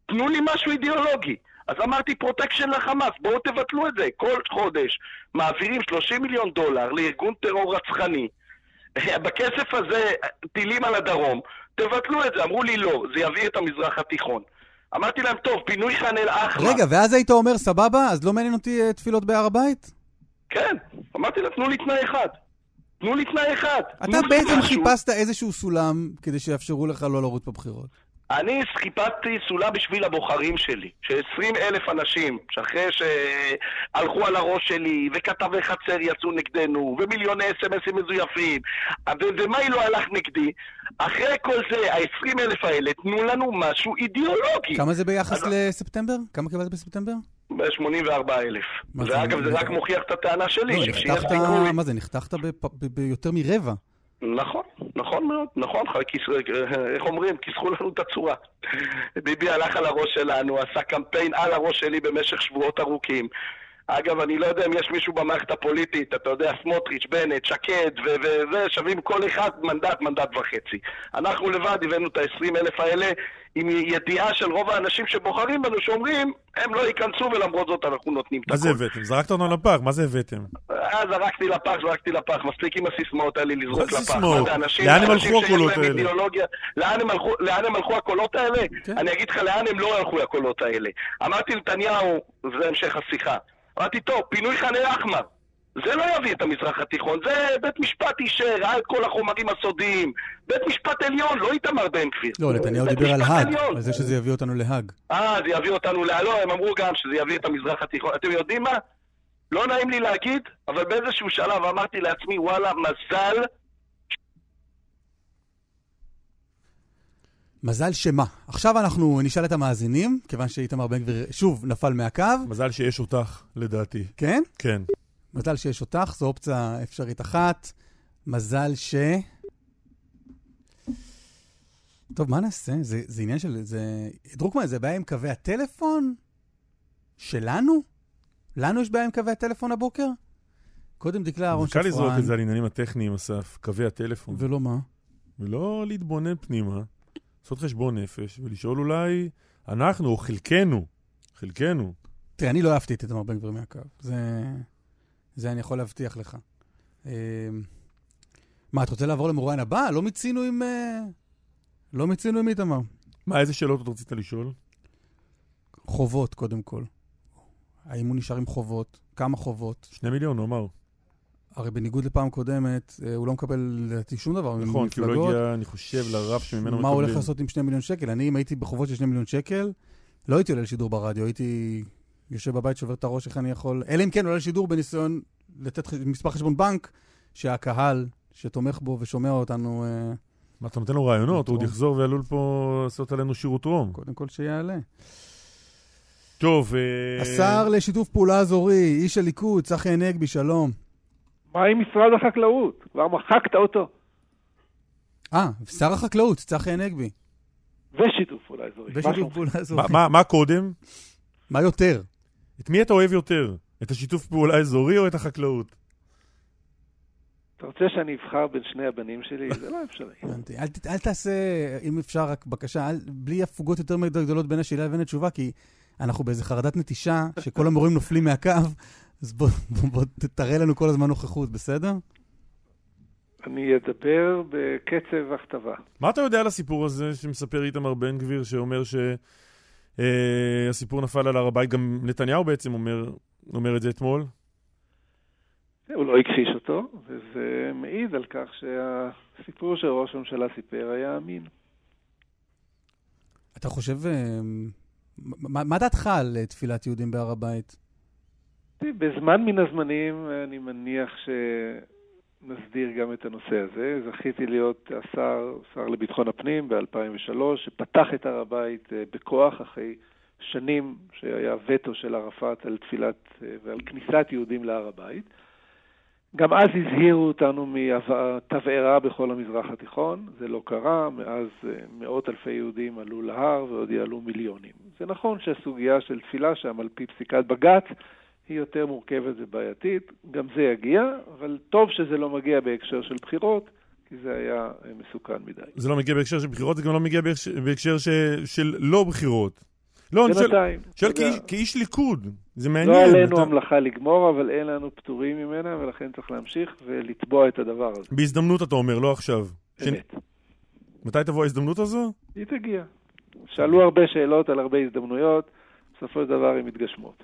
תנו לי משהו אידיאולוגי. אז אמרתי protection לחמאס, בואו תבטלו את זה. כל חודש מעבירים 30 מיליון דולר לארגון טרור רצחני. בכסף הזה, טילים על הדרום, תבטלו את זה. אמרו לי לא, זה יבעיר את המזרח התיכון. אמרתי להם, טוב, פינוי ח'אן אל-אחמר. רגע, ואז היית אומר, סבבה, אז לא מעניין אותי אה, תפילות בהר הבית? כן, אמרתי לה, תנו לי תנאי אחד. תנו לי תנאי אחד. אתה בעצם משהו. חיפשת איזשהו סולם כדי שיאפשרו לך לא לרוץ בבחירות. אני חיפשתי סולם בשביל הבוחרים שלי, ש-20 אלף אנשים, שאחרי שהלכו על הראש שלי, וכתבי חצר יצאו נגדנו, ומיליוני אס.אם.אסים מזויפים, ו- ומה היא לא הלך נגדי? אחרי כל זה, ה-20 אלף האלה, תנו לנו משהו אידיאולוגי. כמה זה ביחס אז- לספטמבר? כמה קיבלת בספטמבר? ב-84 אלף. ואגב, זה רק מוכיח את הטענה שלי, לא, נחתכת. מה זה, נחתכת ביותר מרבע. נכון, נכון מאוד, נכון, איך אומרים? כיסחו לנו את הצורה. ביבי הלך על הראש שלנו, עשה קמפיין על הראש שלי במשך שבועות ארוכים. אגב, אני לא יודע אם יש מישהו במערכת הפוליטית, אתה יודע, סמוטריץ', בנט, שקד וזה, שווים כל אחד מנדט, מנדט וחצי. אנחנו לבד הבאנו את ה-20 אלף האלה עם ידיעה של רוב האנשים שבוחרים בנו, שאומרים, הם לא ייכנסו ולמרות זאת אנחנו נותנים את מה זה הכול. הבאתם? זרקת אותנו לפח, מה זה הבאתם? אה, זרקתי לפח, זרקתי לפח, מספיק עם הסיסמאות האלה לזרוק לפח. סיסמאות? מה זה, אנשים- לאן הם הלכו הקולות האלה? לאן הם הלכו- לאן הם הלכו הקולות האלה? כן. אני אגיד לך לאן הם לא הלכו הקולות האלה. אמרתי לנתניהו, וזה המשך השיחה, אמרתי, טוב, פינוי ח'אן אל-אחמר. זה לא יביא את המזרח התיכון, זה בית משפט אישר, ראה את כל החומרים הסודיים. בית משפט עליון, לא איתמר בן גביר. לא, נתניהו דיבר על האג. על זה שזה יביא אותנו להאג. אה, זה יביא אותנו ל... לא, הם אמרו גם שזה יביא את המזרח התיכון. אתם יודעים מה? לא נעים לי להגיד, אבל באיזשהו שלב אמרתי לעצמי, וואלה, מזל מזל שמה. עכשיו אנחנו נשאל את המאזינים, כיוון שאיתמר בן גביר שוב נפל מהקו, מזל שיש אותך, לדעתי. כן? כן. מזל שיש אותך, זו אופציה אפשרית אחת. מזל ש... טוב, מה נעשה? זה, זה עניין של... זה... דרוקמן, זה בעיה עם קווי הטלפון? שלנו? לנו יש בעיה עם קווי הטלפון הבוקר? קודם דקלה אהרון זה קל לזרוק שפרן, את זה על עניינים הטכניים, אסף, קווי הטלפון. ולא מה? ולא להתבונן פנימה, לעשות חשבון נפש, ולשאול אולי, אנחנו, או חלקנו, חלקנו, תראה, אני לא אהבתי את איתמר בן גביר מהקו. זה... זה אני יכול להבטיח לך. אה, מה, אתה רוצה לעבור למרואיין הבא? לא מיצינו עם... אה, לא מיצינו עם איתמר. מה, איזה שאלות אתה רצית לשאול? חובות, קודם כל. האם הוא נשאר עם חובות? כמה חובות? שני מיליון, הוא אמר. הרי בניגוד לפעם קודמת, אה, הוא לא מקבל לדעתי שום דבר נכון, כי הוא לא ממפלגות. הגיע, אני חושב, לרף שממנו מה מקבלים. הוא הולך לעשות עם שני מיליון שקל? אני, אם הייתי בחובות של שני מיליון שקל, לא הייתי עולה לשידור ברדיו, הייתי יושב בבית, שובר את הראש, איך אני יכול... אלא אם כן עולה לשידור בניסיון לתת מספר חשבון בנק, שהקהל שתומך בו ושומע אותנו, אה, מה, אתה נותן לו רעיונות? הוא עוד. יחזור ועלול פה לעשות עלינו שירות רום. קודם כל שיעלה. טוב, אה, השר לשיתוף פעולה אזורי, איש הליכוד, צחי הנגבי, שלום. מה עם משרד החקלאות? כבר מחקת אותו. אה, שר החקלאות, צחי הנגבי. ושיתוף פעולה אזורי. ושיתוף פעולה אזורי. מה- מה- מה קודם? מה יותר? את מי אתה אוהב יותר? את השיתוף פעולה האזורי או את החקלאות? אתה רוצה שאני אבחר בין שני הבנים שלי? זה לא אפשרי. הבנתי. אל, אל תעשה, אם אפשר, רק בקשה, אל, בלי הפוגות יותר מדי גדולות בין השאלה לבין התשובה, כי אנחנו באיזה חרדת נטישה, שכל המורים נופלים מהקו, אז בוא, בוא, בוא תראה לנו כל הזמן נוכחות, בסדר? אני אדבר בקצב הכתבה. מה אתה יודע על הסיפור הזה שמספר איתמר בן גביר, שאומר שהסיפור נפל על הר הבית? גם נתניהו בעצם אומר, אומר את זה אתמול. הוא לא הכחיש אותו, וזה מעיד על כך שהסיפור שראש הממשלה סיפר היה אמין. אתה חושב, אה, מה, מה דעתך על אה, תפילת יהודים בהר הבית? בזמן מן הזמנים אני מניח שנסדיר גם את הנושא הזה. זכיתי להיות השר, שר לביטחון הפנים ב-2003, שפתח את הר הבית אה, בכוח אחרי שנים שהיה וטו של ערפאת על תפילת אה, ועל כניסת יהודים להר הבית. גם אז הזהירו אותנו מתבערה בכל המזרח התיכון, זה לא קרה, מאז אה, מאות אלפי יהודים עלו להר ועוד יעלו מיליונים. זה נכון שהסוגיה של תפילה שם על פי פסיקת בג"ץ היא יותר מורכבת ובעייתית, גם זה יגיע, אבל טוב שזה לא מגיע בהקשר של בחירות, כי זה היה אה, מסוכן מדי. זה לא מגיע בהקשר של בחירות, זה גם לא מגיע בהקשר, בהקשר ש, של לא בחירות. לא, אני שואל, שואל כאיש, כאיש ליכוד, זה לא מעניין. עלינו אתה- המלאכה לגמור, אבל אין לנו פטורים ממנה, ולכן צריך להמשיך ולתבוע את הדבר הזה. בהזדמנות אתה אומר, לא עכשיו. ש- אמת. מתי תבוא ההזדמנות הזו? היא תגיע. שאלו הרבה שאלות על הרבה הזדמנויות, בסופו של דבר הן מתגשמות.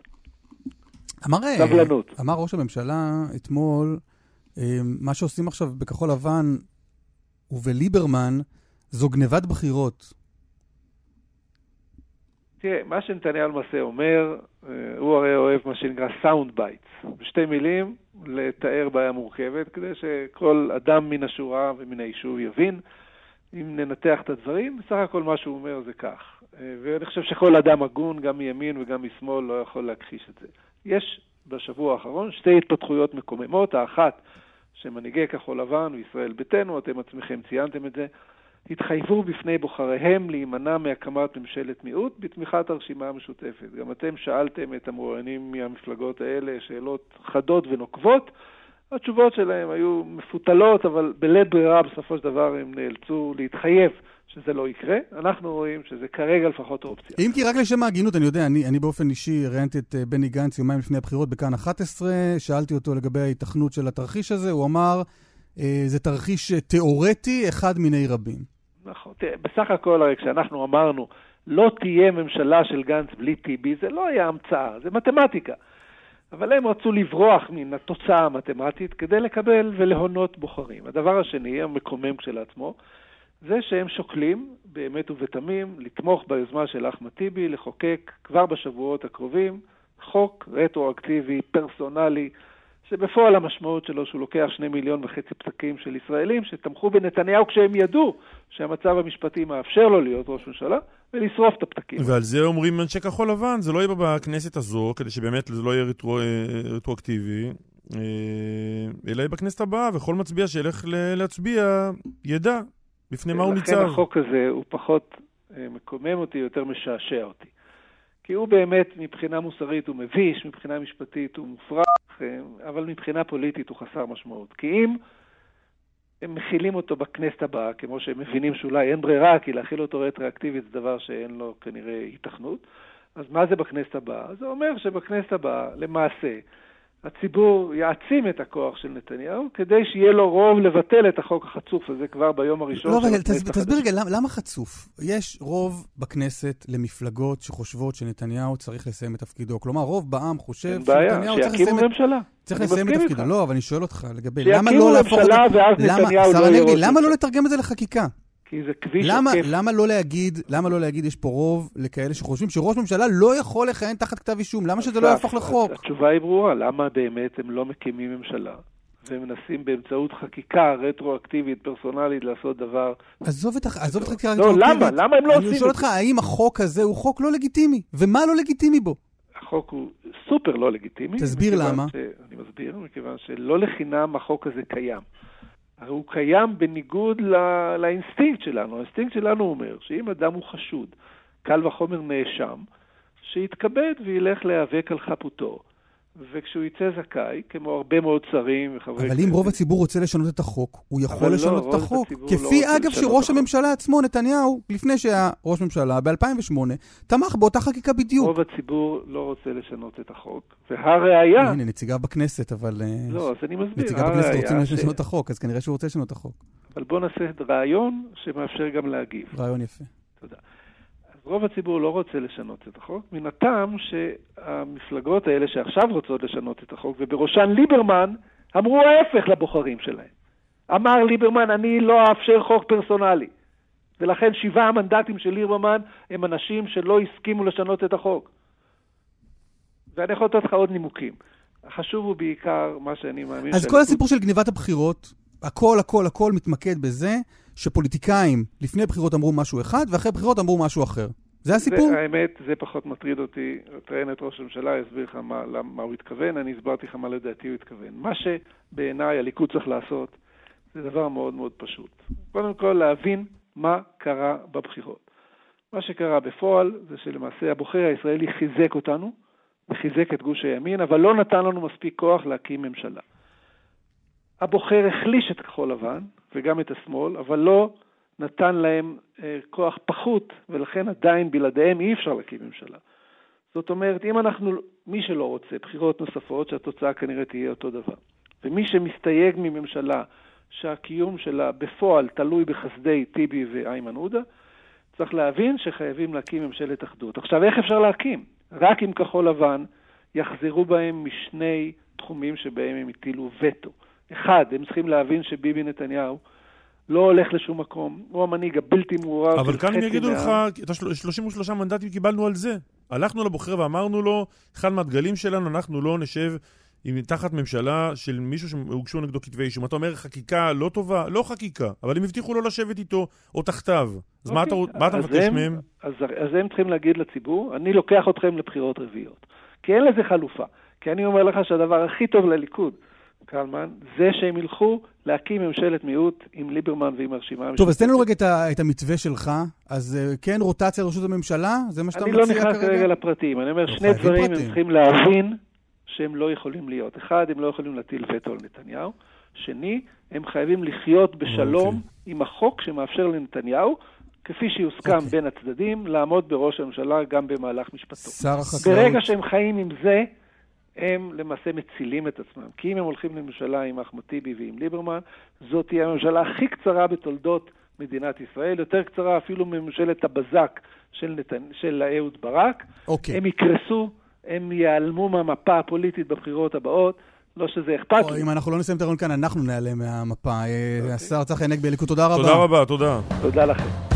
אמר, אה, סבלנות. אמר ראש הממשלה אתמול, אה, מה שעושים עכשיו בכחול לבן ובליברמן, זו גנבת בחירות. תראה, מה שנתניהו למעשה אומר, אה, הוא הרי אוהב מה שנקרא sound bites. בשתי מילים, לתאר בעיה מורכבת, כדי שכל אדם מן השורה ומן היישוב יבין. אם ננתח את הדברים, בסך הכל מה שהוא אומר זה כך. ואני חושב שכל אדם הגון, גם מימין וגם משמאל, לא יכול להכחיש את זה. יש בשבוע האחרון שתי התפתחויות מקוממות. האחת, שמנהיגי כחול לבן וישראל ביתנו, אתם עצמכם ציינתם את זה, התחייבו בפני בוחריהם להימנע מהקמת ממשלת מיעוט בתמיכת הרשימה המשותפת. גם אתם שאלתם את המרואיינים מהמפלגות האלה שאלות חדות ונוקבות. התשובות שלהם היו מפותלות, אבל בלית ברירה בסופו של דבר הם נאלצו להתחייב שזה לא יקרה. אנחנו רואים שזה כרגע לפחות אופציה. אם כי רק לשם ההגינות, אני יודע, אני, אני באופן אישי ראיינתי את אה, בני גנץ יומיים לפני הבחירות בכאן 11, שאלתי אותו לגבי ההיתכנות של התרחיש הזה, הוא אמר, אה, זה תרחיש אה, תיאורטי, אחד מיני רבים. נכון. תראה, בסך הכל הרי כשאנחנו אמרנו לא תהיה ממשלה של גנץ בלי טיבי, זה לא היה המצאה, זה מתמטיקה. אבל הם רצו לברוח מן התוצאה המתמטית כדי לקבל ולהונות בוחרים. הדבר השני, המקומם כשלעצמו, זה שהם שוקלים באמת ובתמים לתמוך ביוזמה של אחמד טיבי לחוקק כבר בשבועות הקרובים חוק רטרואקטיבי, פרסונלי, שבפועל המשמעות שלו שהוא לוקח שני מיליון וחצי פתקים של ישראלים שתמכו בנתניהו כשהם ידעו שהמצב המשפטי מאפשר לו להיות ראש ממשלה, ולשרוף את הפתקים. ועל זה אומרים אנשי כחול לבן, זה לא יהיה בכנסת הזו, כדי שבאמת זה לא יהיה רטרו, רטרואקטיבי, אה, אלא יהיה בכנסת הבאה, וכל מצביע שילך להצביע ידע בפני מה הוא ניצב. לכן החוק הזה הוא פחות אה, מקומם אותי, יותר משעשע אותי. כי הוא באמת, מבחינה מוסרית הוא מביש, מבחינה משפטית הוא מופרך, אה, אבל מבחינה פוליטית הוא חסר משמעות. כי אם הם מכילים אותו בכנסת הבאה, כמו שהם מבינים שאולי אין ברירה, כי להכיל אותו רטרואקטיבית זה דבר שאין לו כנראה היתכנות, אז מה זה בכנסת הבאה? זה אומר שבכנסת הבאה, למעשה, הציבור יעצים את הכוח של נתניהו, כדי שיהיה לו רוב לבטל את החוק החצוף הזה כבר ביום הראשון לא, רגע, הכנסת תסביר. רגע, למה, למה חצוף? יש רוב בכנסת למפלגות שחושבות שנתניהו צריך לסיים את תפקידו. כלומר, רוב בעם חושב אין בעיה, שנתניהו צריך שיקימו לסיים את... ממשלה. צריך לסיים את תפקידו. לא, אבל אני שואל אותך לגבי... שיקימו למה לא להפוך את ממשלה. ואז למה, נתניהו לא יהיה ראש למה. לא לתרגם את זה לחקיקה? כי זה כביש למה, עוקף. למה לא להגיד, למה לא להגיד יש פה רוב לכאלה שחושבים שראש ממשלה לא יכול לכהן תחת כתב אישום? למה שזה לא יהפוך לחוק? התשובה היא ברורה, למה באמת הם לא מקימים ממשלה? ומנסים באמצעות חקיקה רטרואקטיבית, פרסונלית, לעשות דבר... עזוב את החקיקה לא, הרטרואקטיבית. למה? למה הם לא אני עושים שואל את אותך, האם החוק הזה הוא חוק לא לגיטימי? ומה לא לגיטימי בו? החוק הוא סופר לא לגיטימי. תסביר למה. ש... אני מסביר, מכיוון שלא לחינם החוק הזה קיים. הרי הוא קיים בניגוד לא, לאינסטינקט שלנו. האינסטינקט שלנו אומר שאם אדם הוא חשוד, קל וחומר נאשם, שיתכבד וילך להיאבק על חפותו. וכשהוא יצא זכאי, כמו הרבה מאוד שרים וחברי אבל אם רוב הציבור רוצה לשנות את החוק, הוא יכול לא, לשנות את החוק. לא כפי, רוצה אגב, שראש. הממשלה עצמו, נתניהו, לפני שהיה ראש ממשלה, ב-2008, תמך באותה חקיקה בדיוק. רוב הציבור לא רוצה לשנות את החוק, והראיה... הנה, נציגיו בכנסת, אבל... אה, לא, אז אני מסביר. נציגיו בכנסת רוצים ש- לשנות את החוק, אז כנראה שהוא רוצה לשנות את החוק. אבל בואו נעשה רעיון שמאפשר גם להגיב. רעיון יפה. תודה. רוב הציבור לא רוצה לשנות את החוק, מן הטעם שהמפלגות האלה שעכשיו רוצות לשנות את החוק, ובראשן ליברמן, אמרו ההפך לבוחרים שלהם. אמר ליברמן, אני לא אאפשר חוק פרסונלי. ולכן שבעה המנדטים של ליברמן הם אנשים שלא הסכימו לשנות את החוק. ואני יכול לתת לך עוד נימוקים. החשוב הוא בעיקר מה שאני מאמין... אז כל הסיפור של גניבת הבחירות, הכל, הכל, הכל מתמקד בזה שפוליטיקאים לפני בחירות אמרו משהו אחד, ואחרי בחירות אמרו משהו אחר. זה הסיפור? זה, האמת, זה פחות מטריד אותי. תראיין את ראש הממשלה, יסביר לך מה, מה הוא התכוון, אני הסברתי לך מה לדעתי הוא התכוון. מה שבעיניי הליכוד צריך לעשות, זה דבר מאוד מאוד פשוט. קודם כל, להבין מה קרה בבחירות. מה שקרה בפועל זה שלמעשה הבוחר הישראלי חיזק אותנו, וחיזק את גוש הימין, אבל לא נתן לנו מספיק כוח להקים ממשלה. הבוחר החליש את כחול לבן, וגם את השמאל, אבל לא נתן להם אה, כוח פחות, ולכן עדיין בלעדיהם אי אפשר להקים ממשלה. זאת אומרת, אם אנחנו, מי שלא רוצה בחירות נוספות, שהתוצאה כנראה תהיה אותו דבר, ומי שמסתייג מממשלה שהקיום שלה בפועל תלוי בחסדי טיבי ואיימן עודה, צריך להבין שחייבים להקים ממשלת אחדות. עכשיו, איך אפשר להקים? רק אם כחול לבן יחזרו בהם משני תחומים שבהם הם הטילו וטו. אחד, הם צריכים להבין שביבי נתניהו לא הולך לשום מקום, הוא המנהיג הבלתי מעורב אבל כאן הם יגידו לך. את ה-33 מנדטים קיבלנו על זה. הלכנו לבוחר ואמרנו לו, אחד מהדגלים שלנו, אנחנו לא נשב עם תחת ממשלה של מישהו שהוגשו נגדו כתבי אישום. אתה אומר חקיקה לא טובה? לא חקיקה, אבל הם הבטיחו לא לשבת איתו או תחתיו. אז מה אתה, אוקיי, מה אתה מבקש הם- מהם? אז, אז הם צריכים להגיד לציבור, אני לוקח אתכם לבחירות רביעיות. כי אין לזה חלופה. כי אני אומר לך שהדבר הכי טוב לליכוד, קלמן, זה שהם ילכו להקים ממשלת מיעוט עם ליברמן ועם הרשימה טוב, אז תן לנו רגע את את המתווה שלך. אז אה, כן, רוטציה לראשות הממשלה? זה מה שאתה אני מציע לא כרגע? נכנס כרגע לפרטים. אני אומר, לא, שני דברים הם פרטים. צריכים להבין שהם לא יכולים להיות. אחד, הם לא יכולים להטיל וטו על נתניהו. שני, הם חייבים לחיות בשלום אוקיי. עם החוק שמאפשר לנתניהו, כפי שיוסכם אוקיי. בין הצדדים, לעמוד בראש הממשלה גם במהלך משפטו. שר החקלאות. ברגע שהם חיים עם זה, הם למעשה מצילים את עצמם. כי אם הם הולכים לממשלה עם אחמד טיבי ועם ליברמן, זאת תהיה הממשלה הכי קצרה בתולדות מדינת ישראל, יותר קצרה אפילו מממשלת הבזק של, נתנ... של אהוד ברק. אוקיי. הם יקרסו, הם ייעלמו מהמפה הפוליטית בבחירות הבאות, לא שזה אכפת לי. אם אנחנו לא נסיים את הרעיון כאן, אנחנו נעלה מהמפה. אה, השר צחי הנגבי, הליכוד, תודה רבה. תודה רבה, תודה. תודה לכם.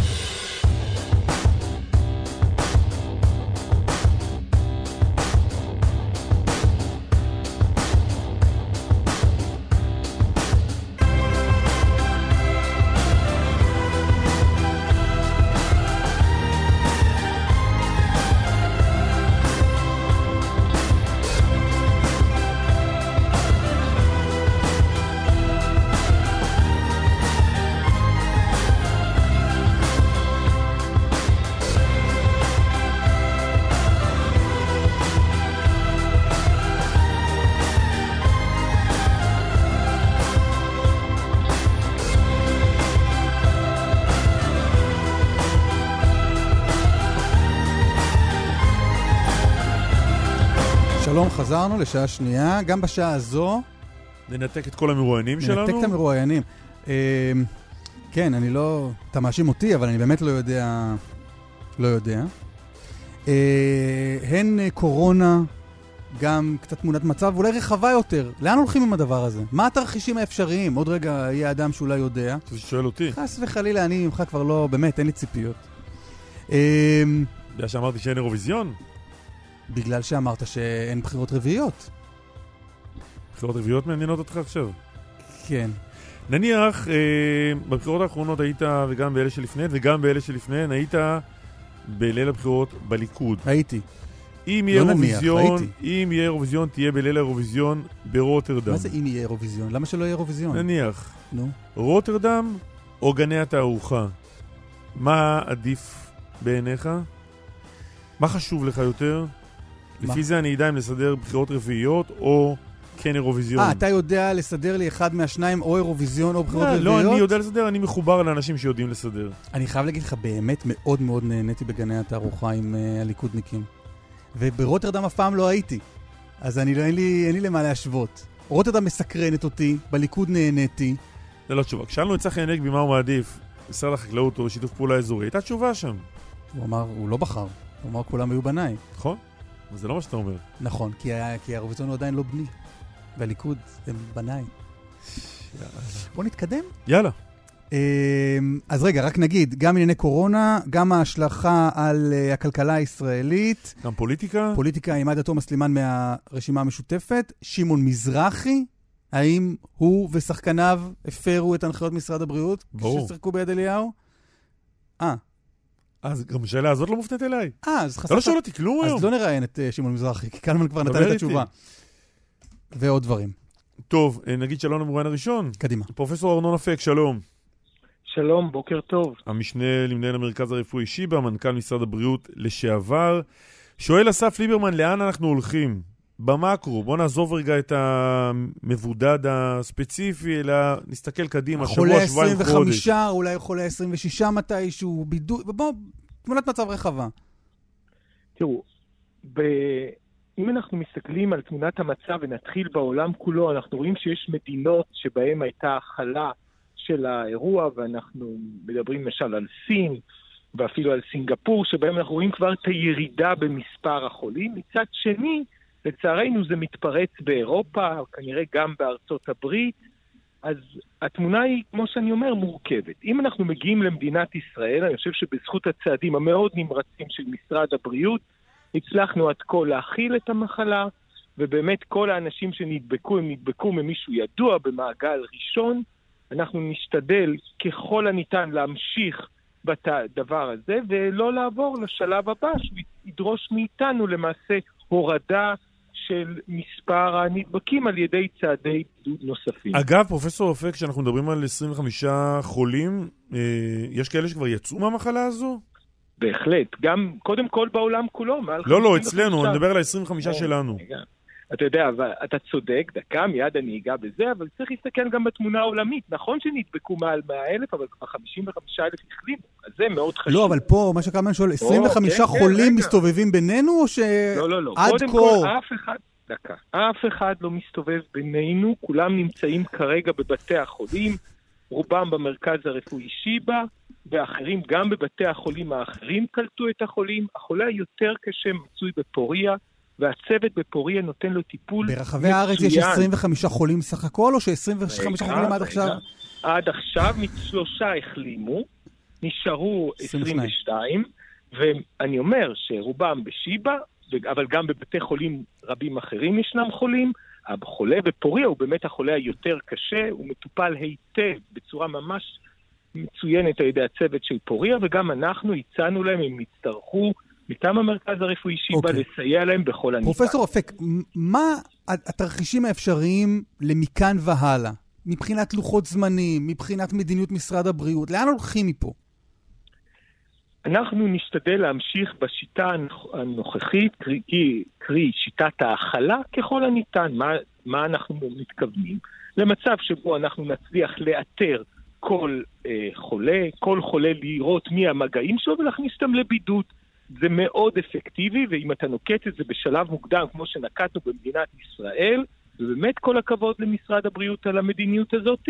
חזרנו לשעה שנייה. גם בשעה הזו, ננתק את כל המרואיינים שלנו. ננתק את המרואיינים. אה, כן, אני לא... אתה מאשים אותי, אבל אני באמת לא יודע... לא יודע. אה, הן אה, קורונה, גם קצת תמונת מצב, ואולי רחבה יותר. לאן הולכים עם הדבר הזה? מה התרחישים האפשריים? עוד רגע יהיה אדם שאולי יודע. אתה שואל אותי. חס וחלילה, אני ממך כבר לא... באמת, אין לי ציפיות. אה, אתה יודע שאמרתי שאין אירוויזיון? בגלל שאמרת שאין בחירות רביעיות. בחירות רביעיות מעניינות אותך עכשיו? כן. נניח, אה, בבחירות האחרונות היית, וגם באלה שלפניהן, וגם באלה שלפניהן, היית בליל הבחירות בליכוד. הייתי. אם יהיה לא אירוויזיון. אם יהיה אירוויזיון, תהיה בליל האירוויזיון ברוטרדם. מה זה אם יהיה אירוויזיון? למה שלא יהיה אירוויזיון? נניח. נו. רוטרדם או גני התערוכה? מה עדיף בעיניך? מה חשוב לך יותר? לפי זה אני אדע אם לסדר בחירות רביעיות או כן אירוויזיון. אה, אתה יודע לסדר לי אחד מהשניים, או אירוויזיון או בחירות אה, רביעיות? לא, אני יודע לסדר, אני מחובר לאנשים שיודעים לסדר. אני חייב להגיד לך, באמת מאוד מאוד נהניתי בגני התערוכה עם uh, הליכודניקים. וברוטרדם אף פעם לא הייתי, אז אני, לא- אין, לי, אין לי למה להשוות. רוטרדם מסקרנת אותי, בליכוד נהניתי. זה לא תשובה. כשאלנו את צחי הנגבי מה הוא מעדיף, משרד החקלאות או שיתוף פעולה אזורי, הייתה תשובה שם. הוא אמר, הוא לא בחר, הוא אמר כולם היו בניי. נכון? אבל זה לא מה שאתה אומר. נכון, כי, כי האירוויזיון הוא עדיין לא בני. והליכוד הם בניי. בוא נתקדם. יאללה. אמ, אז רגע, רק נגיד, גם ענייני קורונה, גם ההשלכה על אה, הכלכלה הישראלית. גם פוליטיקה? פוליטיקה עם עדה תומא סלימאן מהרשימה המשותפת. שמעון מזרחי, האם הוא ושחקניו הפרו את הנחיות משרד הבריאות? ברור. כששיחקו ביד אליהו? אה. אז גם השאלה הזאת לא מופנית אליי. אה, אז אתה לא שואל אותי כלום היום. אז לא נראיין את אה, שמעון מזרחי, כי קלמן כבר נתן את. התשובה. ועוד דברים. טוב, אה, נגיד שלום למרואיין הראשון. קדימה. פרופסור ארנון אפק, שלום. שלום, בוקר טוב. המשנה למנהל המרכז הרפואי שיבא, מנכ"ל משרד הבריאות לשעבר. שואל אסף ליברמן, לאן אנחנו הולכים? במקרו, בוא נעזוב רגע את המבודד הספציפי, אלא נסתכל קדימה, שבוע, חולה שבועיים, 25, חודש. אולי חולה 26 מתישהו, בידוד, בוא, תמונת מצב רחבה. תראו, ב... אם אנחנו מסתכלים על תמונת המצב ונתחיל בעולם כולו, אנחנו רואים שיש מדינות שבהן הייתה הכלה של האירוע, ואנחנו מדברים למשל על סין ואפילו על סינגפור, שבהם אנחנו רואים כבר את הירידה במספר החולים. מצד שני, לצערנו זה מתפרץ באירופה, כנראה גם בארצות הברית, אז התמונה היא, כמו שאני אומר, מורכבת. אם אנחנו מגיעים למדינת ישראל, אני חושב שבזכות הצעדים המאוד נמרצים של משרד הבריאות, הצלחנו עד כה להכיל את המחלה, ובאמת כל האנשים שנדבקו, הם נדבקו ממישהו ידוע במעגל ראשון. אנחנו נשתדל ככל הניתן להמשיך בדבר הזה, ולא לעבור לשלב הבא, שהוא ידרוש מאיתנו למעשה הורדה של מספר הנדבקים על ידי צעדי בידוד נוספים. אגב, פרופסור אפק, כשאנחנו מדברים על 25 חולים, אה, יש כאלה שכבר יצאו מהמחלה הזו? בהחלט. גם, קודם כל בעולם כולו, מעל לא, לא, 55. אצלנו, אני מדבר על ה-25 שלנו. רגע. אתה יודע, אבל אתה צודק, דקה, מיד אני אגע בזה, אבל צריך להסתכל גם בתמונה העולמית. נכון שנדבקו מעל 100 אלף, אבל כבר 55 אלף החלימו. אז זה מאוד חשוב. לא, אבל פה, מה שקלמן שואל, 25 כן, כן, חולים רגע. מסתובבים בינינו, או לא, לא, לא. שעד קודם כה... כל, אף אחד... דקה. אף אחד לא מסתובב בינינו, כולם נמצאים כרגע בבתי החולים, רובם במרכז הרפואי שיבא, ואחרים גם בבתי החולים האחרים קלטו את החולים. החולה היותר קשה מצוי בפוריה, והצוות בפוריה נותן לו טיפול מצוין. ברחבי הארץ יש 25 חולים סך הכל, או ש-25 רגע, חולים עד. עכשיו? עד עכשיו שלושה החלימו, נשארו 22. 22, ואני אומר שרובם בשיבא, אבל גם בבתי חולים רבים אחרים ישנם חולים. החולה בפוריה הוא באמת החולה היותר קשה, הוא מטופל היטב בצורה ממש מצוינת על ידי הצוות של פוריה, וגם אנחנו הצענו להם, אם יצטרכו, מטעם המרכז הרפואי שיבא, אוקיי. לסייע להם בכל הניתן. פרופסור אפק, מה התרחישים האפשריים למכאן והלאה? מבחינת לוחות זמנים, מבחינת מדיניות משרד הבריאות, לאן הולכים מפה? אנחנו נשתדל להמשיך בשיטה הנוכ- הנוכחית, קרי- קרי שיטת ההכלה, ככל הניתן. מה, מה אנחנו מתכוונים? למצב שבו אנחנו נצליח לאתר כל אה, חולה, כל חולה לראות מי המגעים שלו ולהכניס אותם לבידוד. זה מאוד אפקטיבי, ואם אתה נוקט את זה בשלב מוקדם, כמו שנקטנו במדינת ישראל, ובאמת כל הכבוד למשרד הבריאות על המדיניות הזאת,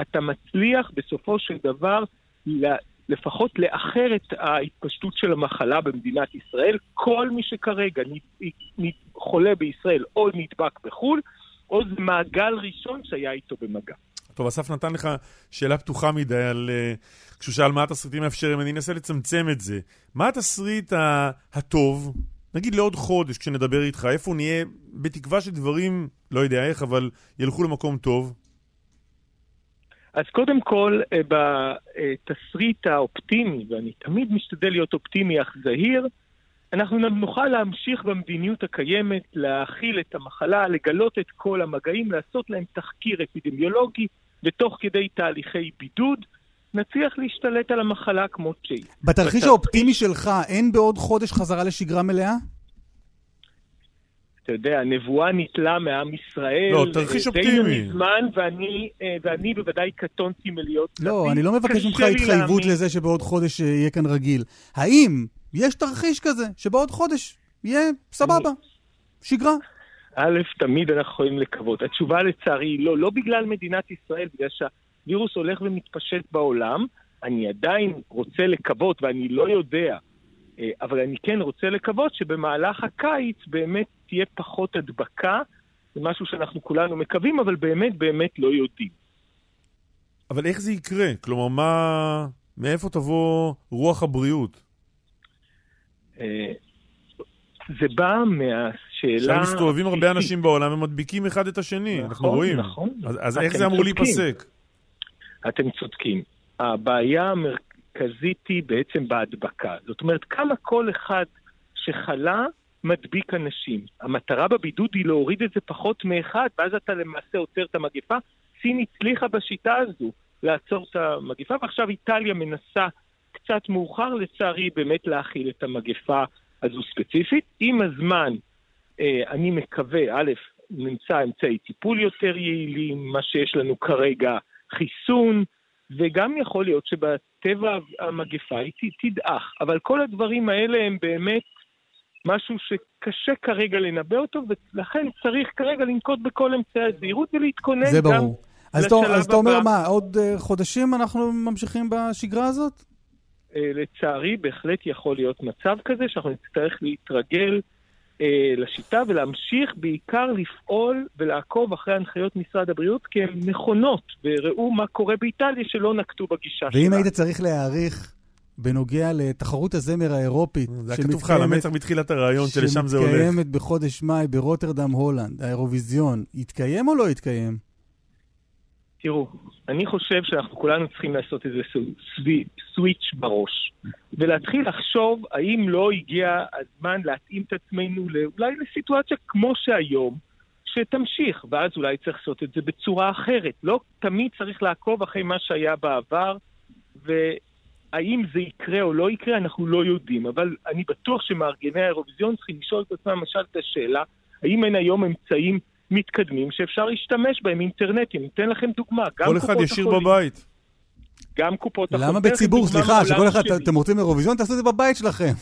אתה מצליח בסופו של דבר לפחות לאחר את ההתפשטות של המחלה במדינת ישראל. כל מי שכרגע חולה בישראל או נדבק בחו"ל, או זה מעגל ראשון שהיה איתו במגע. טוב, אסף נתן לך שאלה פתוחה מדי על... אה, כשהוא שאל מה התסריטים האפשריים, אני אנסה לצמצם את זה. מה התסריט הטוב, נגיד לעוד חודש כשנדבר איתך, איפה נהיה, בתקווה שדברים, לא יודע איך, אבל ילכו למקום טוב? אז קודם כל, אה, בתסריט האופטימי, ואני תמיד משתדל להיות אופטימי אך זהיר, אנחנו נוכל להמשיך במדיניות הקיימת, להכיל את המחלה, לגלות את כל המגעים, לעשות להם תחקיר אפידמיולוגי, ותוך כדי תהליכי בידוד, נצליח להשתלט על המחלה כמו שהיא. בתרחיש האופטימי שלך, אין בעוד חודש חזרה לשגרה מלאה? אתה יודע, הנבואה ניטלה מעם ישראל. לא, תרחיש די אופטימי. מזמן, ואני, אה, ואני בוודאי קטונתי מלהיות לא, נביא. אני לא מבקש ממך התחייבות להאמין. לזה שבעוד חודש אה, יהיה כאן רגיל. האם יש תרחיש כזה שבעוד חודש יהיה סבבה, שגרה? א', תמיד אנחנו יכולים לקוות. התשובה לצערי היא לא, לא בגלל מדינת ישראל, בגלל שהווירוס הולך ומתפשט בעולם. אני עדיין רוצה לקוות, ואני לא יודע, אה, אבל אני כן רוצה לקוות שבמהלך הקיץ באמת תהיה פחות הדבקה. זה משהו שאנחנו כולנו מקווים, אבל באמת באמת לא יודעים. אבל איך זה יקרה? כלומר, מה... מאיפה תבוא רוח הבריאות? אה, זה בא מהשאלה... עכשיו מסתובבים הרבה. אנשים בעולם ומדביקים אחד את השני, אנחנו רואים. נכון. אז, אז אתם איך זה אמור. להיפסק? אתם צודקים. הבעיה המרכזית היא בעצם בהדבקה. זאת אומרת, כמה כל אחד שחלה מדביק אנשים. המטרה בבידוד היא להוריד את זה פחות מאחד, ואז אתה למעשה עוצר את המגפה. סין הצליחה בשיטה הזו לעצור את המגפה, ועכשיו איטליה מנסה קצת מאוחר, לצערי, באמת להכיל את המגפה הזו ספציפית. עם הזמן, אני מקווה, א', נמצא אמצעי טיפול יותר יעילים, מה שיש לנו כרגע, חיסון, וגם יכול להיות שבטבע המגפה היא תדעך. אבל כל הדברים האלה הם באמת משהו שקשה כרגע לנבא אותו, ולכן צריך כרגע לנקוט בכל אמצעי הזהירות ולהתכונן זה גם ברור. אז לשלב אז אתה אומר. מה, עוד אה, חודשים אנחנו ממשיכים בשגרה הזאת? אה, לצערי, בהחלט יכול להיות מצב כזה שאנחנו נצטרך להתרגל אה, לשיטה ולהמשיך בעיקר לפעול ולעקוב אחרי הנחיות משרד הבריאות כי הן נכונות, וראו מה קורה באיטליה שלא נקטו בגישה ואם שלה. היית צריך להעריך בנוגע לתחרות הזמר האירופית, זה היה כתוב לך על המצח בתחילת הרעיון שלשם זה הולך. שמתקיימת בחודש מאי ברוטרדם, הולנד, האירוויזיון, יתקיים או לא יתקיים? תראו, אני חושב שאנחנו כולנו צריכים לעשות איזה סו- סווי- סוויץ' בראש, ולהתחיל לחשוב האם לא הגיע הזמן להתאים את עצמנו אולי לסיטואציה כמו שהיום, שתמשיך, ואז אולי צריך לעשות את זה בצורה אחרת. לא תמיד צריך לעקוב אחרי מה שהיה בעבר, והאם זה יקרה או לא יקרה, אנחנו לא יודעים. אבל אני בטוח שמארגני האירוויזיון צריכים לשאול את עצמם למשל את השאלה, האם אין היום אמצעים מתקדמים שאפשר להשתמש בהם, אינטרנטיים. ניתן לכם דוגמה, גם כל קופות אחד ישיר החולים, בבית. גם קופות החולים. למה אתן בציבור? סליחה, שכל אחד, שלי. אתם רוצים אירוויזיון? תעשו את זה בבית שלכם.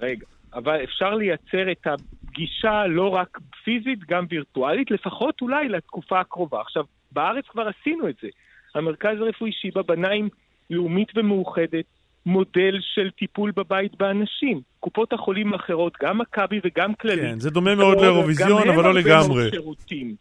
רגע, אבל אפשר לייצר את הפגישה לא רק פיזית, גם וירטואלית, לפחות אולי לתקופה הקרובה. עכשיו, בארץ כבר עשינו את זה. המרכז הרפואי שיבא בנה עם לאומית ומאוחדת מודל של טיפול בבית באנשים. קופות החולים האחרות, גם מכבי וגם כללית. כן, זה דומה מאוד לאירוויזיון, אבל לא לגמרי. שירותים.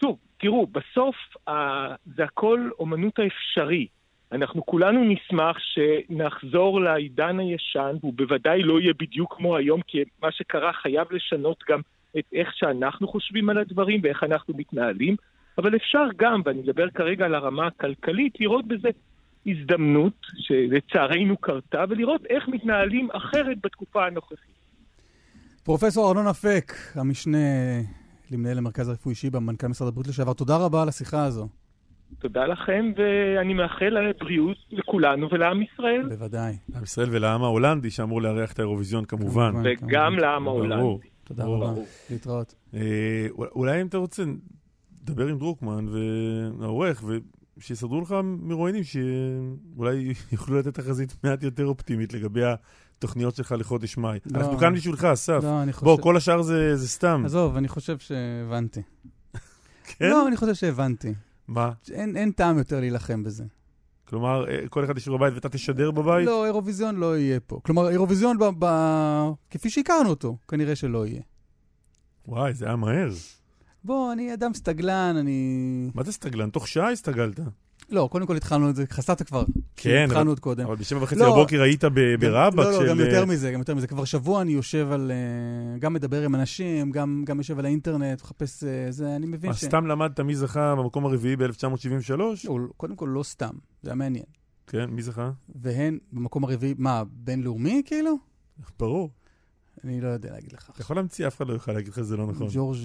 שוב, תראו, בסוף אה, זה הכל אומנות האפשרי. אנחנו כולנו נשמח שנחזור לעידן הישן, והוא בוודאי לא יהיה בדיוק כמו היום, כי מה שקרה חייב לשנות גם את איך שאנחנו חושבים על הדברים ואיך אנחנו מתנהלים, אבל אפשר גם, ואני מדבר כרגע על הרמה הכלכלית, לראות בזה הזדמנות שלצערנו קרתה, ולראות איך מתנהלים אחרת בתקופה הנוכחית. פרופסור ארנון אפק, המשנה למנהל המרכז הרפואי שיבא, מנכ"ל משרד הבריאות לשעבר, תודה רבה על השיחה הזו. תודה לכם, ואני מאחל בריאות לכולנו ולעם ישראל. בוודאי. לעם ישראל ולעם ההולנדי שאמור לארח את האירוויזיון כמובן. וגם לעם ברור. ההולנדי. תודה ברור. רבה. להתראות. אה, אולי אם אתה רוצה, דבר עם דרוקמן והעורך, ושיסדרו לך מרואיינים שאולי יוכלו לתת תחזית מעט יותר אופטימית לגבי התוכניות שלך לחודש מאי. לא. אנחנו כאן בשבילך, אסף. לא, אני חושב... בוא, כל השאר זה זה סתם. עזוב, אני חושב שהבנתי. כן? לא, אני חושב שהבנתי. מה? אין אין טעם יותר להילחם בזה. כלומר, אה, כל אחד ישב בבית ואתה תשדר בבית? לא, אירוויזיון לא יהיה פה. כלומר, אירוויזיון ב... ב... כפי שהכרנו אותו, כנראה שלא יהיה. וואי, זה היה מהר. בוא, אני אדם סטגלן, אני... מה זה סטגלן? תוך שעה הסתגלת. לא, קודם כל התחלנו את זה, חשפת כבר. כן, התחלנו עוד קודם. אבל בשבע וחצי לא, בבוקר היית ברבאק לא, של... לא, גם אה, יותר מזה, גם יותר מזה. כבר שבוע אני יושב על... אה, גם מדבר עם אנשים, גם גם יושב על האינטרנט, מחפש... אה, זה, אני מבין מה, ש... סתם למדת מי זכה במקום הרביעי ב-1973? לא, קודם כל לא סתם, זה היה מעניין. כן, מי זכה? והן במקום הרביעי, מה, בינלאומי כאילו? ברור. אני לא יודע להגיד לך. אתה יכול להמציא, אף אחד לא יוכל להגיד לך שזה לא נכון. ג'ורג'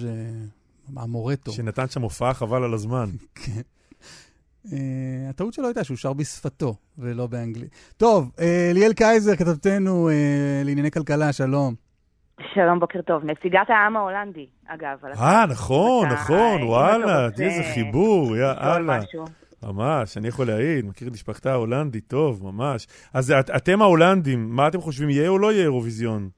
המורטו. שנתן שם הופעה חבל על הזמן. כן. אה, הטעות שלו הייתה שהוא שר בשפתו ולא באנגלית. טוב, אה, ליאל קייזר, כתבתנו אה, לענייני כלכלה, שלום. שלום, בוקר טוב. נציגת העם ההולנדי, אגב. אה, נכון, אתה- נכון, וואלה, איזה חיבור, יא אללה. ממש, אני יכול להעיד, מכיר את משפחתה ההולנדית, טוב, ממש. אז את- אתם ההולנדים, מה אתם חושבים, יהיה או לא יהיה אירוויזיון?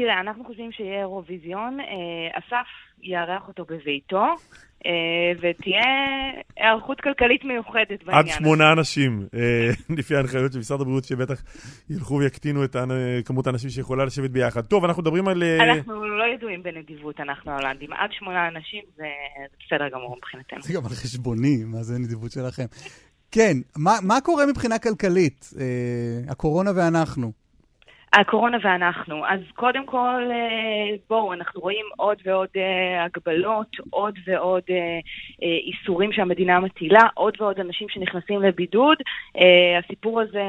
תראה, אנחנו חושבים שיהיה אירוויזיון. אה, אסף יארח אותו בביתו, אה, ותהיה היערכות כלכלית מיוחדת בעניין. עד שמונה אנשים, אה, לפי ההנחיות של משרד הבריאות, שבטח ילכו ויקטינו את כמות האנשים שיכולה לשבת ביחד. טוב, אנחנו מדברים על... אנחנו לא ידועים בנדיבות, אנחנו ההולנדים. עד שמונה אנשים זה זה בסדר גמור מבחינתנו. זה גם על חשבוני, מה זה נדיבות שלכם. כן, מה, מה קורה מבחינה כלכלית? אה, הקורונה ואנחנו. הקורונה ואנחנו. אז קודם כל, אה, בואו, אנחנו רואים עוד ועוד אה, הגבלות, עוד ועוד אה, איסורים שהמדינה מטילה, עוד ועוד אנשים שנכנסים לבידוד. הסיפור הזה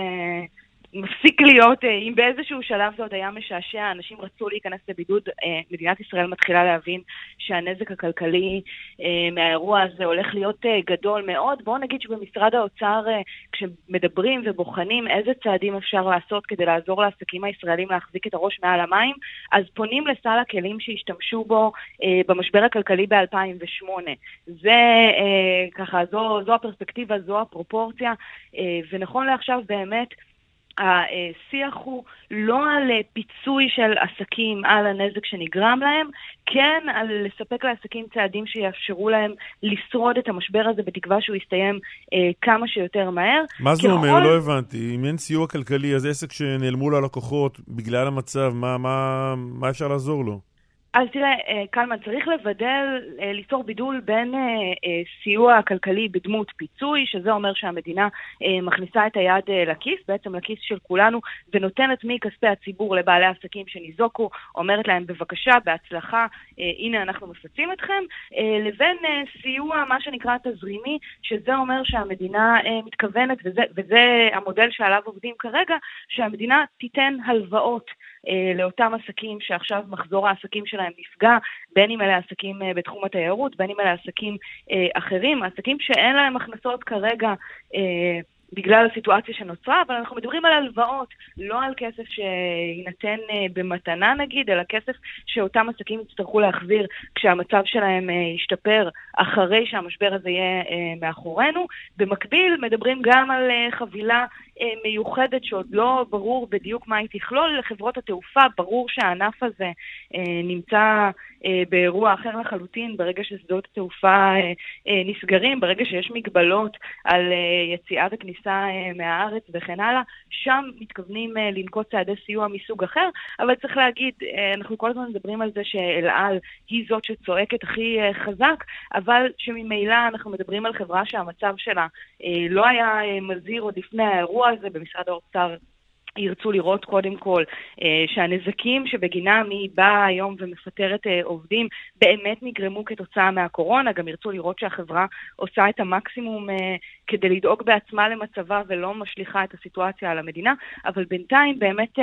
מפסיק להיות, אה, אם באיזשהו שלב זה עוד היה משעשע, אנשים רצו להיכנס לבידוד, אה, מדינת ישראל מתחילה להבין שהנזק הכלכלי אה, מהאירוע הזה הולך להיות גדול מאוד. בואו נגיד שבמשרד האוצר, כשמדברים ובוחנים איזה צעדים אפשר לעשות כדי לעזור לעסקים הישראלים להחזיק את הראש מעל המים, אז פונים לסל הכלים שהשתמשו בו במשבר הכלכלי ב-2008. זה ככה, זו, זו הפרספקטיבה, זו הפרופורציה, ונכון לעכשיו באמת, השיח הוא לא על אה, פיצוי של עסקים על הנזק שנגרם להם, כן על לספק לעסקים צעדים שיאפשרו להם לשרוד את המשבר הזה בתקווה שהוא יסתיים אה, כמה שיותר מהר. מה זה ככל- אומר? לא הבנתי. אם אין סיוע כלכלי, אז עסק שנעלמו לו הלקוחות בגלל המצב, מה- מה מה אפשר לעזור לו? אז תראה, אה, קלמן, צריך לבדל, אה, ליצור בידול בין אה, סיוע כלכלי בדמות פיצוי, שזה אומר שהמדינה מכניסה את היד לכיס, בעצם לכיס של כולנו, ונותנת מכספי הציבור לבעלי עסקים שניזוקו, אומרת להם בבקשה, בהצלחה, הנה אנחנו מפצים אתכם, לבין סיוע, מה שנקרא תזרימי, שזה אומר שהמדינה מתכוונת, וזה, וזה המודל שעליו עובדים כרגע, שהמדינה תיתן הלוואות. אה, לאותם עסקים שעכשיו מחזור העסקים שלהם נפגע, בין אם אלה עסקים אה, בתחום התיירות, בין אם אלה עסקים אה, אחרים, עסקים שאין להם הכנסות כרגע בגלל הסיטואציה שנוצרה, אבל אנחנו מדברים על הלוואות, לא על כסף שיינתן אה, במתנה נגיד, אלא כסף שאותם עסקים יצטרכו להחזיר כשהמצב שלהם אה, ישתפר אחרי שהמשבר הזה יהיה אה, מאחורינו. במקביל מדברים גם על חבילה מיוחדת שעוד לא ברור בדיוק מה היא תכלול. לחברות התעופה ברור שהענף הזה נמצא באירוע אחר לחלוטין ברגע ששדות התעופה נסגרים, ברגע שיש מגבלות על אה, יציאה וכניסה אה, מהארץ וכן הלאה, שם מתכוונים אה, לנקוט צעדי סיוע מסוג אחר, אבל צריך להגיד, אה, אנחנו כל הזמן מדברים על זה שאל על היא זאת שצועקת הכי חזק, אבל שממילא אנחנו מדברים על חברה שהמצב שלה לא היה מזהיר עוד לפני האירוע הזה במשרד האוצר. ירצו לראות קודם כל אה, שהנזקים שבגינם היא באה היום ומפטרת אה, עובדים באמת נגרמו כתוצאה מהקורונה, גם ירצו לראות שהחברה עושה את המקסימום אה, כדי לדאוג בעצמה למצבה ולא משליכה את הסיטואציה על המדינה, אבל בינתיים באמת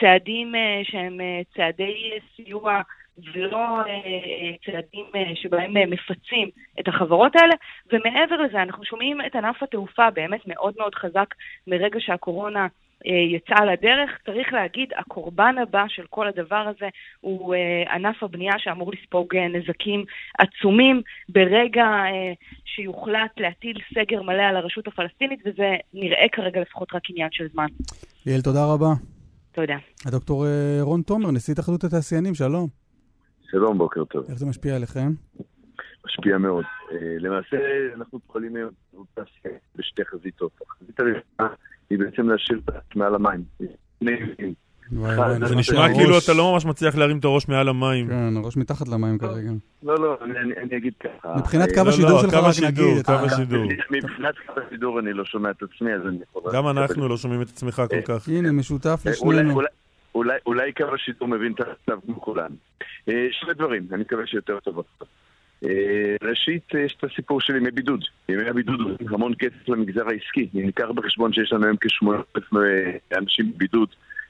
צעדים שהם צעדי סיוע ולא צעדים שבהם מפצים את החברות האלה. ומעבר לזה, אנחנו שומעים את ענף התעופה באמת מאוד מאוד חזק מרגע שהקורונה יצאה לדרך. צריך להגיד, הקורבן הבא של כל הדבר הזה הוא אה, ענף הבנייה שאמור לספוג אה, נזקים עצומים ברגע אה, שיוחלט להטיל סגר מלא על הרשות הפלסטינית, וזה נראה כרגע לפחות רק עניין של זמן. ליאל, תודה רבה. תודה. הדוקטור אה, רון תומר, נשיא התאחדות התעשיינים, שלום. שלום, בוקר טוב. איך זה משפיע עליכם? משפיע מאוד. אה, למעשה, אנחנו פועלים היום בשתי חזיתות. החזית הראשונה היא בעצם להשאיר את עצמי מעל המים. זה נשמע כאילו אתה לא ממש מצליח להרים את הראש מעל המים. כן, הראש מתחת למים כרגע. לא, לא, אני- אגיד ככה. מבחינת אה, קו השידור שלך, רק נגיד. קו השידור. מבחינת קו השידור אני לא שומע את עצמי, אז אני יכול... גם אנחנו לא שומעים את עצמך כל כך. הנה, משותף אה, לשנינו. אולי- קו השידור מבין את המצב כמו כולנו. אה, שני דברים, אני מקווה שיותר טוב עכשיו. אה, ראשית, אה, יש את הסיפור של ימי בידוד. ימי הבידוד עולים המון כסף למגזר העסקי. אם ניקח בחשבון שיש לנו היום כשמונה אלף אנשים בבידוד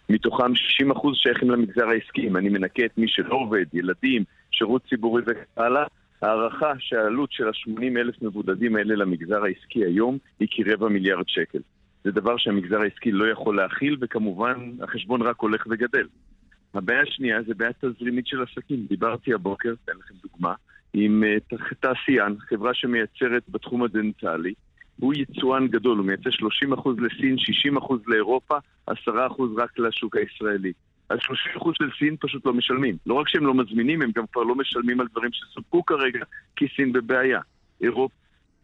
מתוכם 60% שייכים למגזר העסקי. אם אני מנקה את מי שלא עובד, ילדים, שירות ציבורי והלאה, ההערכה שהעלות של ה-80 אלף מבודדים האלה למגזר העסקי היום היא כרבע מיליארד שקל. זה דבר שהמגזר העסקי לא יכול להכיל, וכמובן החשבון רק הולך וגדל. הבעיה השנייה זה בעיה תזרימית של עסקים. דיברתי הבוקר, אתן לכם דוגמה, עם uh, תעשיין, חברה שמייצרת בתחום הדנטלי. הוא יצואן גדול, הוא מייצר 30% לסין, 60% לאירופה, 10% רק לשוק הישראלי. אז 30% של סין פשוט לא משלמים. לא רק שהם לא מזמינים, הם גם כבר לא משלמים על דברים שסופקו כרגע, כי סין בבעיה. אירופה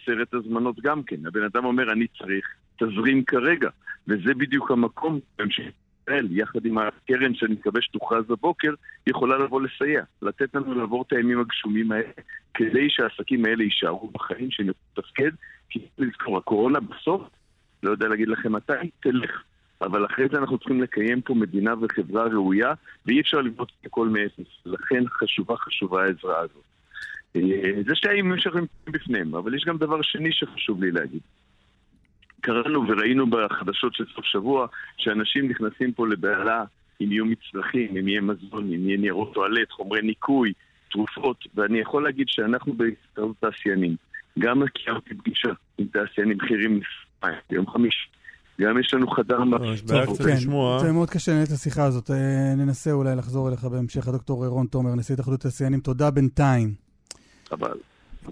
סרט הזמנות גם כן. הבן אדם אומר, אני צריך תזרים כרגע. וזה בדיוק המקום, ישראל, יחד עם הקרן שאני מקווה שתוכרז בבוקר, יכולה לבוא לסייע. לתת לנו לעבור את הימים הגשומים האלה, כדי שהעסקים האלה יישארו בחיים, שהם יוכלו לתפקד. כי לזכור, הקורונה בסוף, לא יודע להגיד לכם מתי, תלך. אבל אחרי זה אנחנו צריכים לקיים פה מדינה וחברה ראויה, ואי אפשר לבנות את הכל מאפס. לכן חשובה חשובה העזרה הזאת. אה, זה שתי האיומים שאנחנו נמצאים בפניהם, אבל יש גם דבר שני שחשוב לי להגיד. קראנו וראינו בחדשות של סוף שבוע שאנשים נכנסים פה לבהלה אם יהיו מצרכים, אם יהיה מזון, אם יהיה ניירות טואלט, חומרי ניקוי, תרופות, ואני יכול להגיד שאנחנו בהסתדרות תעשיינים, גם קיימתי פגישה עם תעשיינים בכירים ביום חמישי. גם יש לנו חדר מחשבות. כן, זה מאוד קשה לנהל את השיחה הזאת. אה, ננסה אולי לחזור אליך בהמשך. הדוקטור רון תומר, נשיא התאחדות התעשיינים, תודה בינתיים. חבל.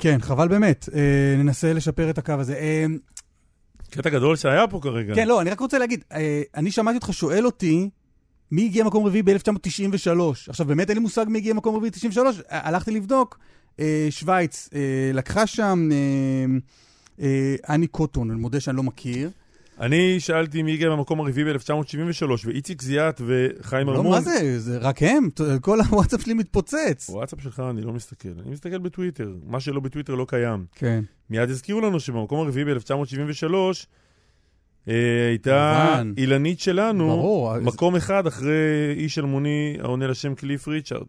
כן, חבל באמת. אה, ננסה לשפר את הקו הזה. אה, קטע גדול שהיה פה כרגע. כן, לא, אני רק רוצה להגיד, אני שמעתי אותך שואל אותי, מי הגיע מקום רביעי ב-1993? עכשיו, באמת אין לי מושג מי הגיע מקום רביעי ב-1993, הלכתי לבדוק, שווייץ לקחה שם, אני קוטון, אני מודה שאני לא מכיר. אני שאלתי מי הגיע במקום הרביעי ב-1973, ואיציק זיאת וחיים ארמון... לא, מה זה? זה רק הם? כל הוואטסאפ שלי מתפוצץ. הוואטסאפ שלך, אני לא מסתכל. אני מסתכל בטוויטר. מה שלא בטוויטר לא קיים. כן. מיד הזכירו לנו שבמקום הרביעי ב-1973 אה, הייתה אילנית שלנו, ברור. מקום אז... אחד אחרי איש אלמוני העונה לשם קליף ריצ'ארד.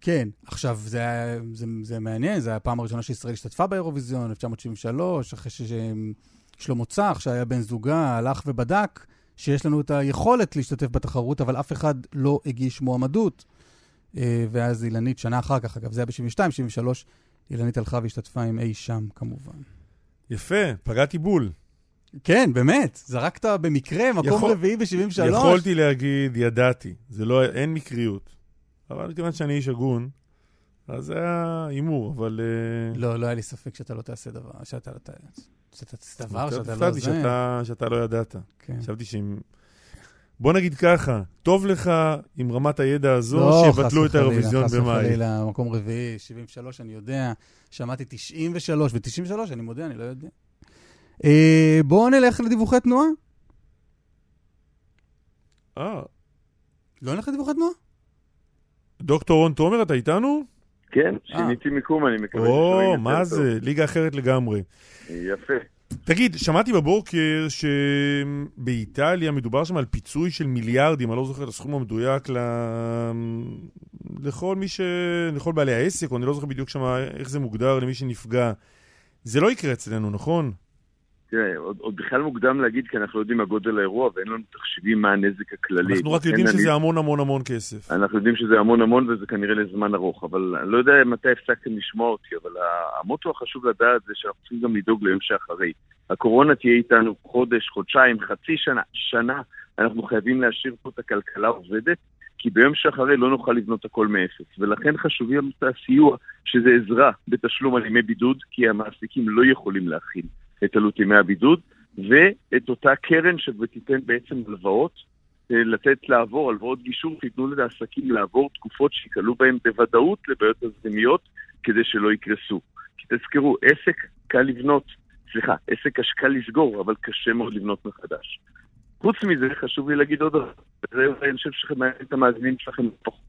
כן, עכשיו, זה, זה, זה מעניין, זו הפעם הראשונה שישראל השתתפה באירוויזיון, 1973, אחרי שהם... שלמה צח, שהיה בן זוגה, הלך ובדק שיש לנו את היכולת להשתתף בתחרות, אבל אף אחד לא הגיש מועמדות. אה, ואז אילנית, שנה אחר כך, אגב, זה היה ב-72, 73, אילנית הלכה והשתתפה עם אי שם, כמובן. יפה, פגעתי בול. כן, באמת, זרקת במקרה מקום יכול... רביעי ב-73. יכולתי להגיד, ידעתי, זה לא, אין מקריות. אבל כיוון שאני איש הגון, אז זה היה הימור, אבל... אה, לא, לא היה לי ספק שאתה לא תעשה דבר, שאתה לא תעשה. זה דבר שאתה לא זה. שאתה, שאתה לא ידעת. כן. חשבתי שאם... בוא נגיד ככה, טוב לך עם רמת הידע הזו, לא, שיבטלו את האירוויזיון במאי. לא, חס וחלילה, מקום רביעי, 73, אני יודע. שמעתי 93, ו-93, אני מודה, אני לא יודע. אה, בואו נלך לדיווחי תנועה. אה. לא נלך לדיווחי תנועה? דוקטור רון תומר, אתה איתנו? כן, שיניתי מיקום, אני מקווה. או, מה זה? ליגה אחרת לגמרי. יפה. תגיד, שמעתי בבוקר שבאיטליה מדובר שם על פיצוי של מיליארדים, אני לא זוכר את הסכום המדויק ל... לכל מי ש... לכל בעלי העסק, או אני לא זוכר בדיוק שם איך זה מוגדר למי שנפגע. זה לא יקרה אצלנו, נכון? תראה, עוד, עוד בכלל מוקדם להגיד, כי אנחנו לא יודעים מה גודל האירוע ואין לנו תחשיבים מה הנזק הכללי. אנחנו רק יודעים שזה אני... המון המון המון כסף. אנחנו יודעים שזה המון המון וזה כנראה לזמן ארוך, אבל אני לא יודע מתי הפסקתם לשמוע אותי, אבל המוטו החשוב לדעת זה שאנחנו צריכים גם לדאוג ליום שאחרי. הקורונה תהיה איתנו חודש, חודשיים, חצי שנה, שנה. אנחנו חייבים להשאיר פה את הכלכלה עובדת, כי ביום שאחרי לא נוכל לבנות הכל מאפס. ולכן חשובים את הסיוע, שזה עזרה בתשלום על ימי בידוד, כי המעסיקים לא יכולים להכיל. את עלות ימי הבידוד, ואת אותה קרן שתיתן בעצם הלוואות, אה, לתת לעבור, הלוואות גישור, תיתנו לעסקים לעבור תקופות שיקלו בהם בוודאות לבעיות תזרימיות, כדי שלא יקרסו. כי תזכרו, עסק קל לבנות, סליחה, עסק קל לסגור, אבל קשה מאוד לבנות מחדש. חוץ מזה, חשוב לי להגיד עוד דבר, אני חושב שמעניין את המאזינים שלכם פחות.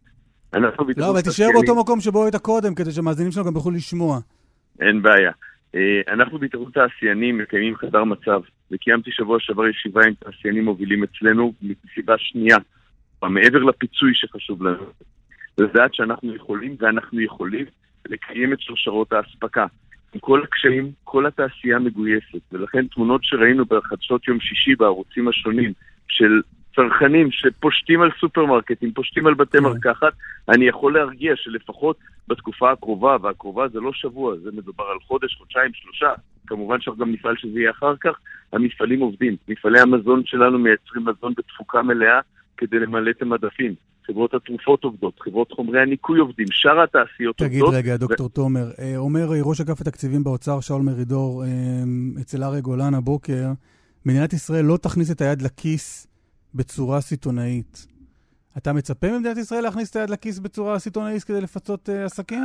לא, אבל תישאר באותו מקום שבו היית קודם, כדי שהמאזינים שלנו גם יוכלו לשמוע. אין בעיה. אה, אנחנו בהתאחדות תעשיינים מקיימים חדר מצב, וקיימתי שבוע שעבר ישיבה עם תעשיינים מובילים אצלנו מסיבה שנייה, מעבר לפיצוי שחשוב לנו, לדעת שאנחנו יכולים, ואנחנו יכולים, לקיים את שרשרות האספקה. עם כל הקשיים, כל התעשייה מגויסת, ולכן תמונות שראינו בחדשות יום שישי בערוצים השונים של צרכנים שפושטים על סופרמרקטים, פושטים על בתי מרקחת, אני יכול להרגיע שלפחות בתקופה הקרובה, והקרובה זה לא שבוע, זה מדובר על חודש, חודשיים, שלושה, כמובן שאנחנו גם נפעל שזה יהיה אחר כך, המפעלים עובדים. מפעלי המזון שלנו מייצרים מזון בתפוקה מלאה כדי למלא את המדפים. חברות התרופות עובדות, חברות חומרי הניקוי עובדים, שאר התעשיות תגיד עובדות. רגע, דוקטור תומר, אה, אומר אה, ראש אגף התקציבים באוצר, שאול מרידור, אה, אצל אריה גולן הבוקר, מדינת ישראל לא תכניס את היד לכיס בצורה סיטונאית. אתה מצפה ממדינת ישראל להכניס את היד לכיס בצורה סיטונאית כדי לפצות אה, עסקים?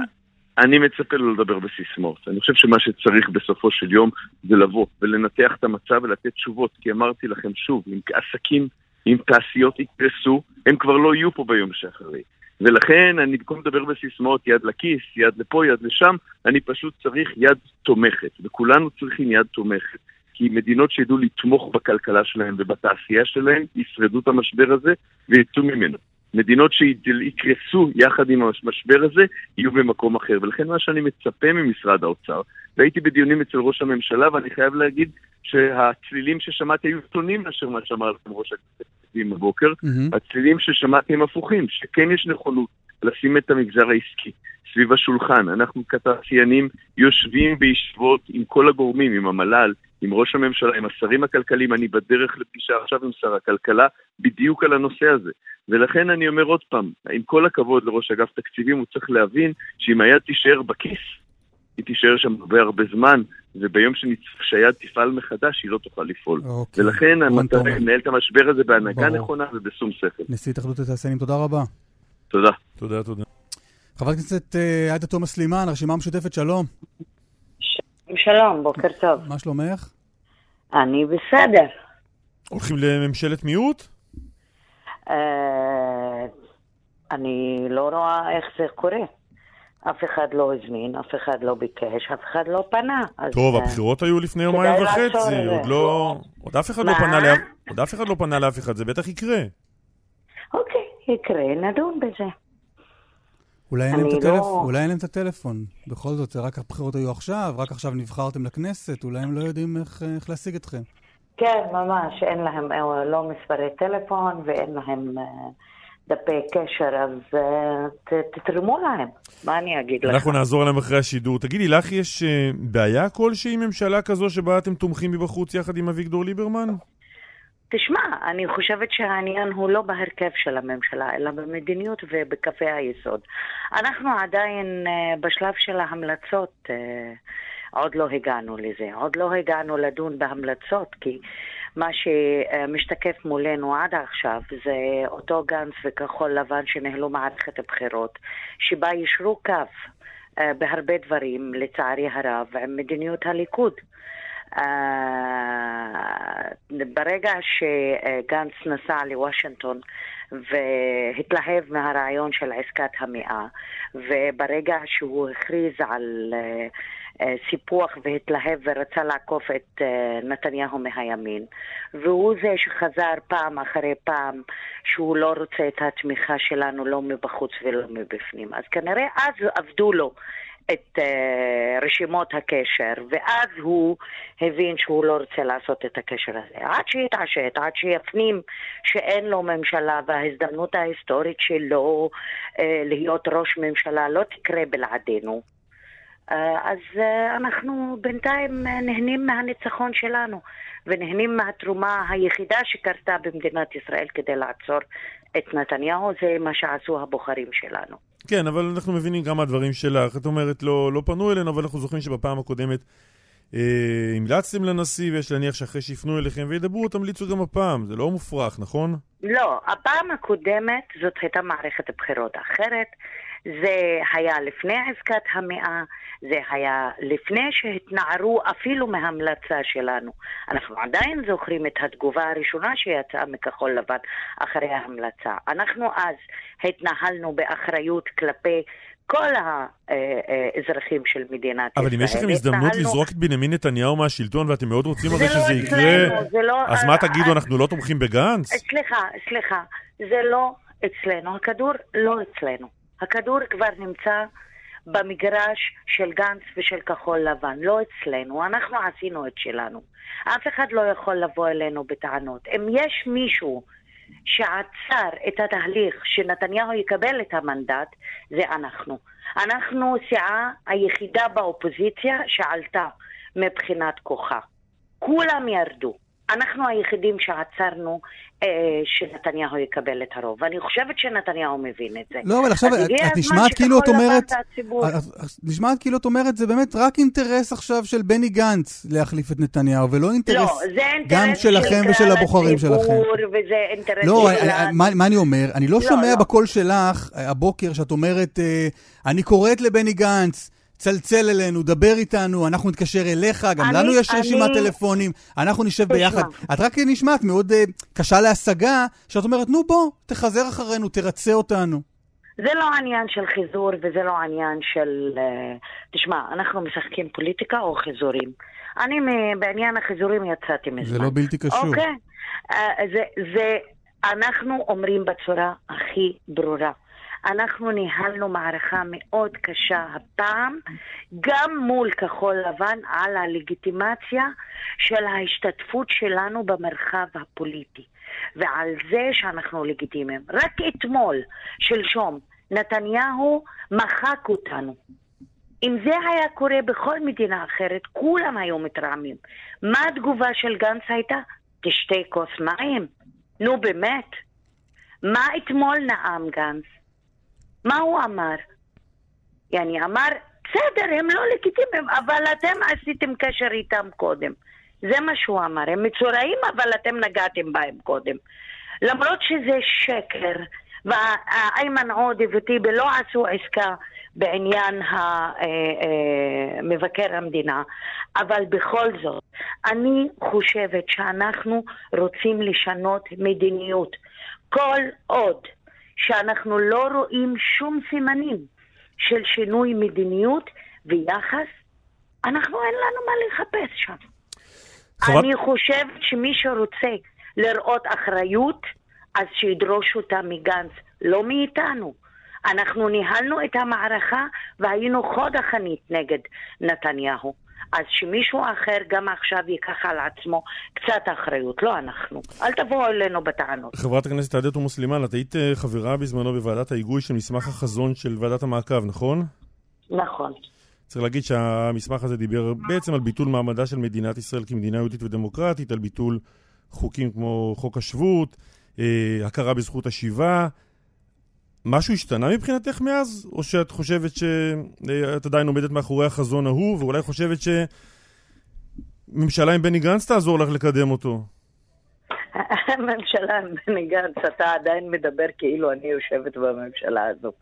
אני מצפה לא לדבר בסיסמאות. אני חושב שמה שצריך בסופו של יום זה לבוא ולנתח את המצב ולתת תשובות. כי אמרתי לכם שוב, אם עסקים, אם תעשיות יקרסו, הם כבר לא יהיו פה ביום שאחרי. ולכן אני במקום לדבר בסיסמאות יד לכיס, יד לפה, יד לשם, אני פשוט צריך יד תומכת. וכולנו צריכים יד תומכת. כי מדינות שידעו לתמוך בכלכלה שלהם ובתעשייה שלהם, ישרדו את המשבר הזה ויצאו ממנו. מדינות שיקרסו יחד עם המשבר הזה, יהיו במקום אחר. ולכן מה שאני מצפה ממשרד האוצר, והייתי בדיונים אצל ראש הממשלה, ואני חייב להגיד שהצלילים ששמעתי היו שונים מאשר מה שאמר לכם ראש התקציבים בבוקר. Mm-hmm. הצלילים ששמעתי הם הפוכים, שכן יש נכונות לשים את המגזר העסקי סביב השולחן. אנחנו כתעשיינים יושבים בישיבות עם כל הגורמים, עם המל"ל, עם ראש הממשלה, עם השרים הכלכליים, אני בדרך לפגישה עכשיו עם שר הכלכלה, בדיוק על הנושא הזה. ולכן אני אומר עוד פעם, עם כל הכבוד לראש אגף תקציבים, הוא צריך להבין שאם היד תישאר בכיס, היא תישאר שם הרבה הרבה זמן, וביום שהיד תפעל מחדש, היא לא תוכל לפעול. אוקיי. ולכן המטרה. היא לנהל את המשבר הזה בהנהגה ברור. נכונה ובשום שכל. נשיא התאחדות התעשיינים, תודה רבה. תודה. תודה, תודה. חברת הכנסת אה, עאידה תומא סלימאן, הרשימה המשותפת, שלום. שלום, בוקר טוב. מה שלומך? אני בסדר. הולכים לממשלת מיעוט? אה, אני לא רואה איך זה קורה. אף אחד לא הזמין, אף אחד לא ביקש, אף אחד לא פנה. טוב, אה, הבחירות היו לפני יומיים וחצי. עוד לא... עוד אף אחד לא? פנה לאף... עוד אף אחד לא פנה לאף אחד, זה בטח יקרה. אוקיי, יקרה, נדון בזה. אולי אין להם את אני הטלפ... לא- אולי אין להם את הטלפון. בכל זאת, זה רק הבחירות היו עכשיו, רק עכשיו נבחרתם לכנסת, אולי הם לא יודעים איך, איך להשיג אתכם. כן, ממש, אין להם אה, לא מספרי טלפון ואין להם אה, דפי קשר, אז אה, ת- תתרמו להם. מה אני אגיד לך? אנחנו נעזור להם אחרי השידור. תגידי, לך יש בעיה כלשהי עם ממשלה כזו שבה אתם תומכים מבחוץ יחד עם אביגדור ליברמן? תשמע, אני חושבת שהעניין הוא לא בהרכב של הממשלה, אלא במדיניות ובקווי היסוד. אנחנו עדיין אה, בשלב של ההמלצות, אה, עוד לא הגענו לזה. עוד לא הגענו לדון בהמלצות, כי מה שמשתקף מולנו עד עכשיו זה אותו גנץ וכחול לבן שניהלו מערכת בחירות, שבה יישרו קו אה, בהרבה דברים, לצערי הרב, עם מדיניות הליכוד. אה, ברגע שגנץ נסע לוושינגטון והתלהב מהרעיון של עסקת המאה, וברגע שהוא הכריז על אה, אה, סיפוח והתלהב ורצה לעקוף את נתניהו מהימין, והוא זה שחזר פעם אחרי פעם שהוא לא רוצה את התמיכה שלנו לא מבחוץ ולא מבפנים. אז כנראה אז עבדו לו את uh, רשימות הקשר, ואז הוא הבין שהוא לא רוצה לעשות את הקשר הזה. עד שיתעשת, עד שיפנים שאין לו ממשלה וההזדמנות ההיסטורית שלו uh, להיות ראש ממשלה לא תקרה בלעדינו. Uh, אז uh, אנחנו בינתיים נהנים מהניצחון שלנו ונהנים מהתרומה היחידה שקרתה במדינת ישראל כדי לעצור את נתניהו, זה מה שעשו הבוחרים שלנו. כן, אבל אנחנו מבינים גם מהדברים שלך. את אומרת, לא, לא פנו אלינו, אבל אנחנו זוכרים שבפעם הקודמת אה, המלצתם לנשיא, ויש להניח שאחרי שיפנו אליכם וידברו, תמליצו גם הפעם. זה לא מופרך, נכון? לא, הפעם הקודמת זאת הייתה מערכת בחירות אחרת. זה היה לפני עסקת המאה, זה היה לפני שהתנערו אפילו מההמלצה שלנו. אנחנו עדיין זוכרים את התגובה הראשונה שיצאה מכחול לבן אחרי ההמלצה. אנחנו אז התנהלנו באחריות כלפי כל האזרחים של מדינת אבל ישראל. אם יש לכם הזדמנות התנהלנו- לזרוק את בנימין נתניהו מהשלטון ואתם מאוד רוצים הרי לא שזה יקרה, לא- אז מה תגידו, אנחנו לא תומכים בגנץ? סליחה, סליחה, זה לא אצלנו, הכדור לא אצלנו. הכדור כבר נמצא במגרש של גנץ ושל כחול לבן, לא אצלנו. אנחנו עשינו את שלנו. אף אחד לא יכול לבוא אלינו בטענות. אם יש מישהו שעצר את התהליך שנתניהו יקבל את המנדט זה אנחנו. אנחנו סיעה היחידה באופוזיציה שעלתה מבחינת כוחה. כולם ירדו. אנחנו היחידים שעצרנו אה, שנתניהו יקבל את הרוב. ואני חושבת שנתניהו מבין את זה. לא, אבל עכשיו, את, נשמעת כאילו את אומרת... את- את נשמעת כאילו את אומרת, זה באמת רק אינטרס עכשיו של בני גנץ להחליף את נתניהו, ולא אינטרס לא, אינטרס גם שלכם של ושל הבוחרים שלכם. הציבור, וזה אינטרס לא, של כלל- מה, מה אני אומר? אני לא לא, שומע לא. בקול שלך אה, הבוקר שאת אומרת, אה, אני קוראת לבני גנץ, צלצל אלינו, דבר איתנו, אנחנו נתקשר אליך, גם אני- לנו יש אני- רשימת טלפונים, אנחנו נשב תשמע. ביחד. את רק נשמעת מאוד אה, קשה להשגה, שאת אומרת, נו בוא, תחזר אחרינו, תרצה אותנו. זה לא עניין של חיזור וזה לא עניין של... אה, תשמע, אנחנו משחקים פוליטיקה או חיזורים? אני בעניין החיזורים יצאתי מזמן. זה לא בלתי קשור. אוקיי. אה, זה, זה, אנחנו אומרים בצורה הכי ברורה. אנחנו ניהלנו מערכה מאוד קשה הפעם, גם מול כחול לבן, על הלגיטימציה של ההשתתפות שלנו במרחב הפוליטי, ועל זה שאנחנו לגיטימיים. רק אתמול, שלשום, נתניהו מחק אותנו. אם זה היה קורה בכל מדינה אחרת, כולם היו מתרעמים. מה התגובה של גנץ הייתה? תשתה כוס מים. נו באמת. מה אתמול נאם גנץ? מה הוא אמר? יעני אמר, בסדר, הם לא לגיטימיים, אבל אתם עשיתם קשר איתם קודם. זה מה שהוא אמר. הם מצורעים, אבל אתם נגעתם בהם קודם. למרות שזה שקר, ואיימן עודה וטיבי לא עשו עסקה בעניין אה, אה, מבקר המדינה, אבל בכל זאת, אני חושבת שאנחנו רוצים לשנות מדיניות. כל עוד שאנחנו לא רואים שום סימנים של שינוי מדיניות ויחס, אנחנו אין לנו מה לחפש שם. חברת- אני חושבת שמי שרוצה לראות אחריות, אז שידרוש אותה מגנץ, לא מאיתנו. אנחנו ניהלנו את המערכה והיינו חוד החנית נגד נתניהו. אז שמישהו אחר גם עכשיו ייקח על עצמו קצת אחריות, לא אנחנו. אל תבואו אלינו בטענות. חברת הכנסת עאידה תומא סלימאן, את היית אה, חברה בזמנו בוועדת ההיגוי של מסמך החזון של ועדת המעקב, נכון? נכון. צריך להגיד שהמסמך הזה דיבר בעצם על ביטול מעמדה של מדינת ישראל כמדינה יהודית ודמוקרטית, על ביטול חוקים כמו חוק השבות, אה, הכרה בזכות השיבה. משהו השתנה מבחינתך מאז? או שאת חושבת שאת עדיין עומדת מאחורי החזון ההוא, ואולי חושבת שממשלה עם בני גנץ תעזור לך לקדם אותו? הממשלה עם בני גנץ, אתה עדיין מדבר כאילו אני יושבת בממשלה הזו.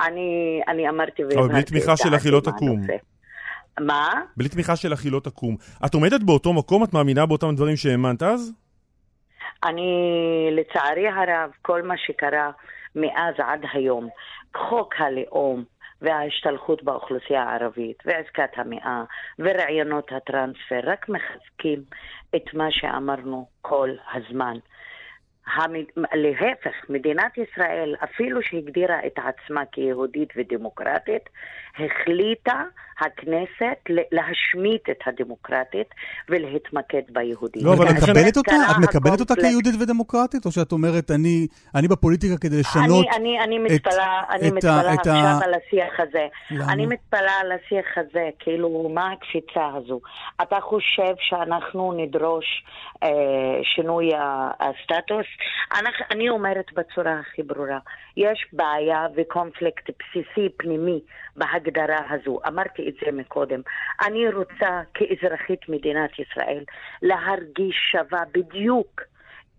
אני, אני אמרתי אבל והבהרתי בלי את תמיכה שלך היא לא מה תקום. מה? בלי תמיכה שלך היא לא תקום. את עומדת באותו מקום? את מאמינה באותם דברים שהאמנת אז? אני, לצערי הרב, כל מה שקרה מאז עד היום, חוק הלאום וההשתלחות באוכלוסייה הערבית ועסקת המאה ורעיונות הטרנספר רק מחזקים את מה שאמרנו כל הזמן. המד... להפך, מדינת ישראל, אפילו שהגדירה את עצמה כיהודית ודמוקרטית, החליטה הכנסת להשמיט את הדמוקרטית ולהתמקד ביהודית. לא, אבל את מקבלת אותה? את מקבלת אותה כיהודית ודמוקרטית? או שאת אומרת, אני אני בפוליטיקה כדי לשנות אני, אני, אני את- מתפלאה, אני את מתפלאה את ה- עכשיו על השיח הזה. למה? אני מתפלאה על השיח הזה, כאילו, מה הקפיצה הזו? אתה חושב שאנחנו נדרוש אה, שינוי הסטטוס? אנחנו, אני אומרת בצורה הכי ברורה, יש בעיה וקונפליקט בסיסי פנימי בהגדרה הזו. אמרתי את זה מקודם. אני רוצה כאזרחית מדינת ישראל להרגיש שווה בדיוק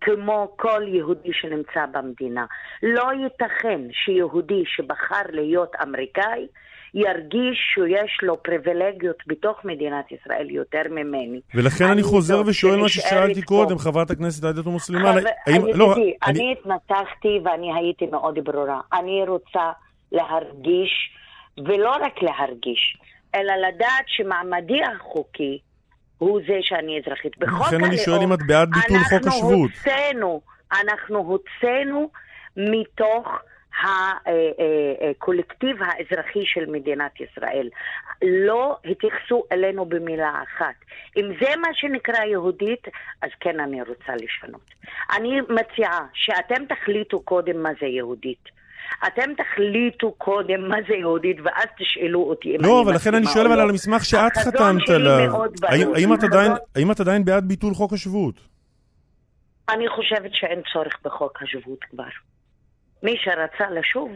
כמו כל יהודי שנמצא במדינה. לא ייתכן שיהודי שבחר להיות אמריקאי ירגיש שיש לו פריבילגיות בתוך מדינת ישראל יותר ממני. ולכן אני חוזר זאת ושואל מה ששאלתי. קודם, חברת הכנסת עאידה תומא סלימאן. אני, לא, אני, אני- אני התנצחתי ואני הייתי מאוד ברורה. אני רוצה להרגיש, ולא רק להרגיש, אלא לדעת שמעמדי החוקי הוא זה שאני אזרחית. בחוק לכן אני שואל הלאום אם את בעד ביטול חוק השבות. אנחנו הוצאנו, אנחנו הוצאנו מתוך הקולקטיב האזרחי של מדינת ישראל. לא התייחסו אלינו במילה אחת. אם זה מה שנקרא יהודית, אז כן אני רוצה לשנות. אני מציעה שאתם תחליטו קודם מה זה יהודית. אתם תחליטו קודם מה זה יהודית, ואז תשאלו אותי אם לא, אבל לכן אני שואל אבל לא. על המסמך שאת חתמת עליו. האם את עדיין בעד ביטול חוק השבות? אני חושבת שאין צורך בחוק השבות כבר. מי שרצה לשוב,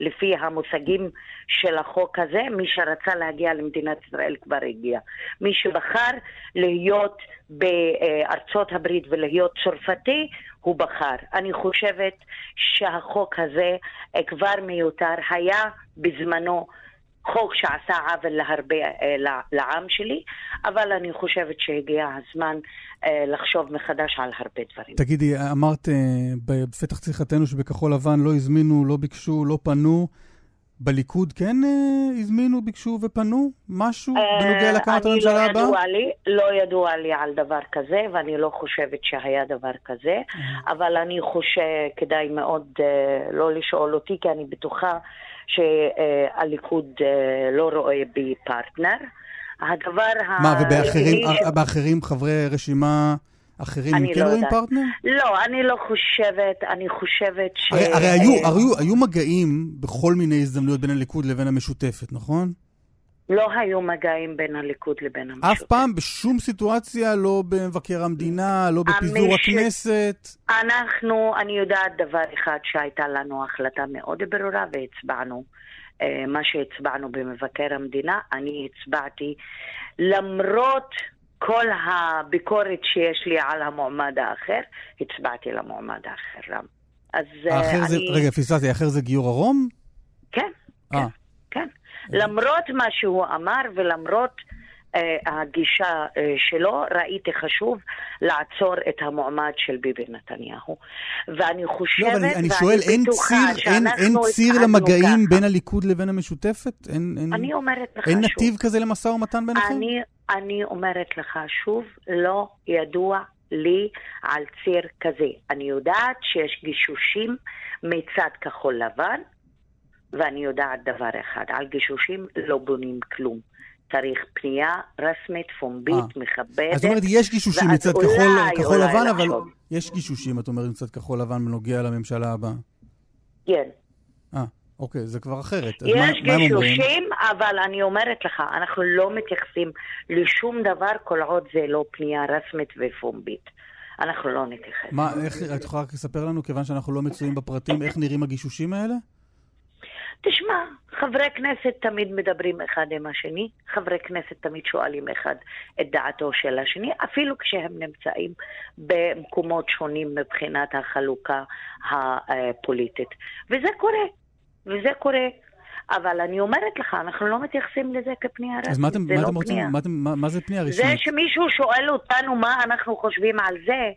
לפי המושגים של החוק הזה, מי שרצה להגיע למדינת ישראל כבר הגיע. מי שבחר להיות בארצות הברית ולהיות צרפתי, הוא בחר. אני חושבת שהחוק הזה כבר מיותר. היה בזמנו חוק שעשה עוול להרבה, אה, לעם שלי, אבל אני חושבת שהגיע הזמן אה, לחשוב מחדש על הרבה דברים. תגידי, אמרת אה, בפתח שיחתנו שבכחול לבן לא הזמינו, לא ביקשו, לא פנו. בליכוד כן הזמינו, ביקשו ופנו? משהו בנוגע להקמת אני הממשלה לא הבאה? ידוע לי, לא ידוע לי על דבר כזה, ואני לא חושבת שהיה דבר כזה, אבל אני חושב, כדאי מאוד לא לשאול אותי, כי אני בטוחה שהליכוד אה, לא רואה בי פרטנר. הדבר מה, ובאחרים ש- אה, באחרים, חברי רשימה אחרים, הם כן לא רואים. פרטנר? לא, אני לא חושבת, אני חושבת ש... הרי, הרי היו, אה, היו, היו מגעים בכל מיני הזדמנויות בין הליכוד לבין המשותפת, נכון? לא היו מגעים בין הליכוד לבין המשותפת. אף פעם, בשום סיטואציה, לא במבקר המדינה, לא בפיזור המש- הכנסת. אנחנו, אני יודעת דבר אחד, שהייתה לנו החלטה מאוד ברורה והצבענו. אה, מה שהצבענו במבקר המדינה, אני הצבעתי למרות כל הביקורת שיש לי על המועמד האחר, הצבעתי למועמד האחר, רם. אז האחר זה, אני... רגע, פספסתי, האחר זה גיור הרום? כן, אה, כן. למרות מה שהוא אמר ולמרות אה, הגישה אה, שלו, ראיתי חשוב לעצור את המועמד של ביבי נתניהו. ואני חושבת, לא, אבל אני, אני ואני שואל, אין ציר, אין, אין ציר למגעים ככה. בין הליכוד לבין המשותפת? אין, אין, אני אומרת לך אין שוב. נתיב כזה למשא ומתן ביניכם? אני, אני אומרת לך שוב, לא ידוע לי על ציר כזה. אני יודעת שיש גישושים מצד כחול לבן, ואני יודעת דבר אחד, על גישושים לא בונים כלום. צריך פנייה רשמית, פומבית, אה. מכבדת. זאת אומרת, יש גישושים מצד אולי, כחול, כחול אולי לבן, אבל לחשוב. יש גישושים, את אומרת, מצד כחול לבן בנוגע לממשלה הבאה. כן. אה, אוקיי, זה כבר אחרת. אז מה, יש מה? גישושים, אבל אני אומרת לך, אנחנו לא מתייחסים לשום דבר כל עוד זה לא פנייה רשמית ופומבית. אנחנו לא נתייחס. מה, איך, את יכולה לספר לנו, כיוון שאנחנו לא מצויים בפרטים, איך נראים הגישושים האלה? תשמע, חברי כנסת תמיד מדברים אחד עם השני, חברי כנסת תמיד שואלים אחד את דעתו של השני, אפילו כשהם נמצאים במקומות שונים מבחינת החלוקה הפוליטית. וזה קורה, וזה קורה. אבל אני אומרת לך, אנחנו לא מתייחסים לזה כפנייה רשמית, אז מה אתם, זה מה לא אתם רוצים, פנייה. מה, אתם, מה, מה זה פנייה זה רשמית? שמישהו שואל אותנו מה אנחנו חושבים על זה,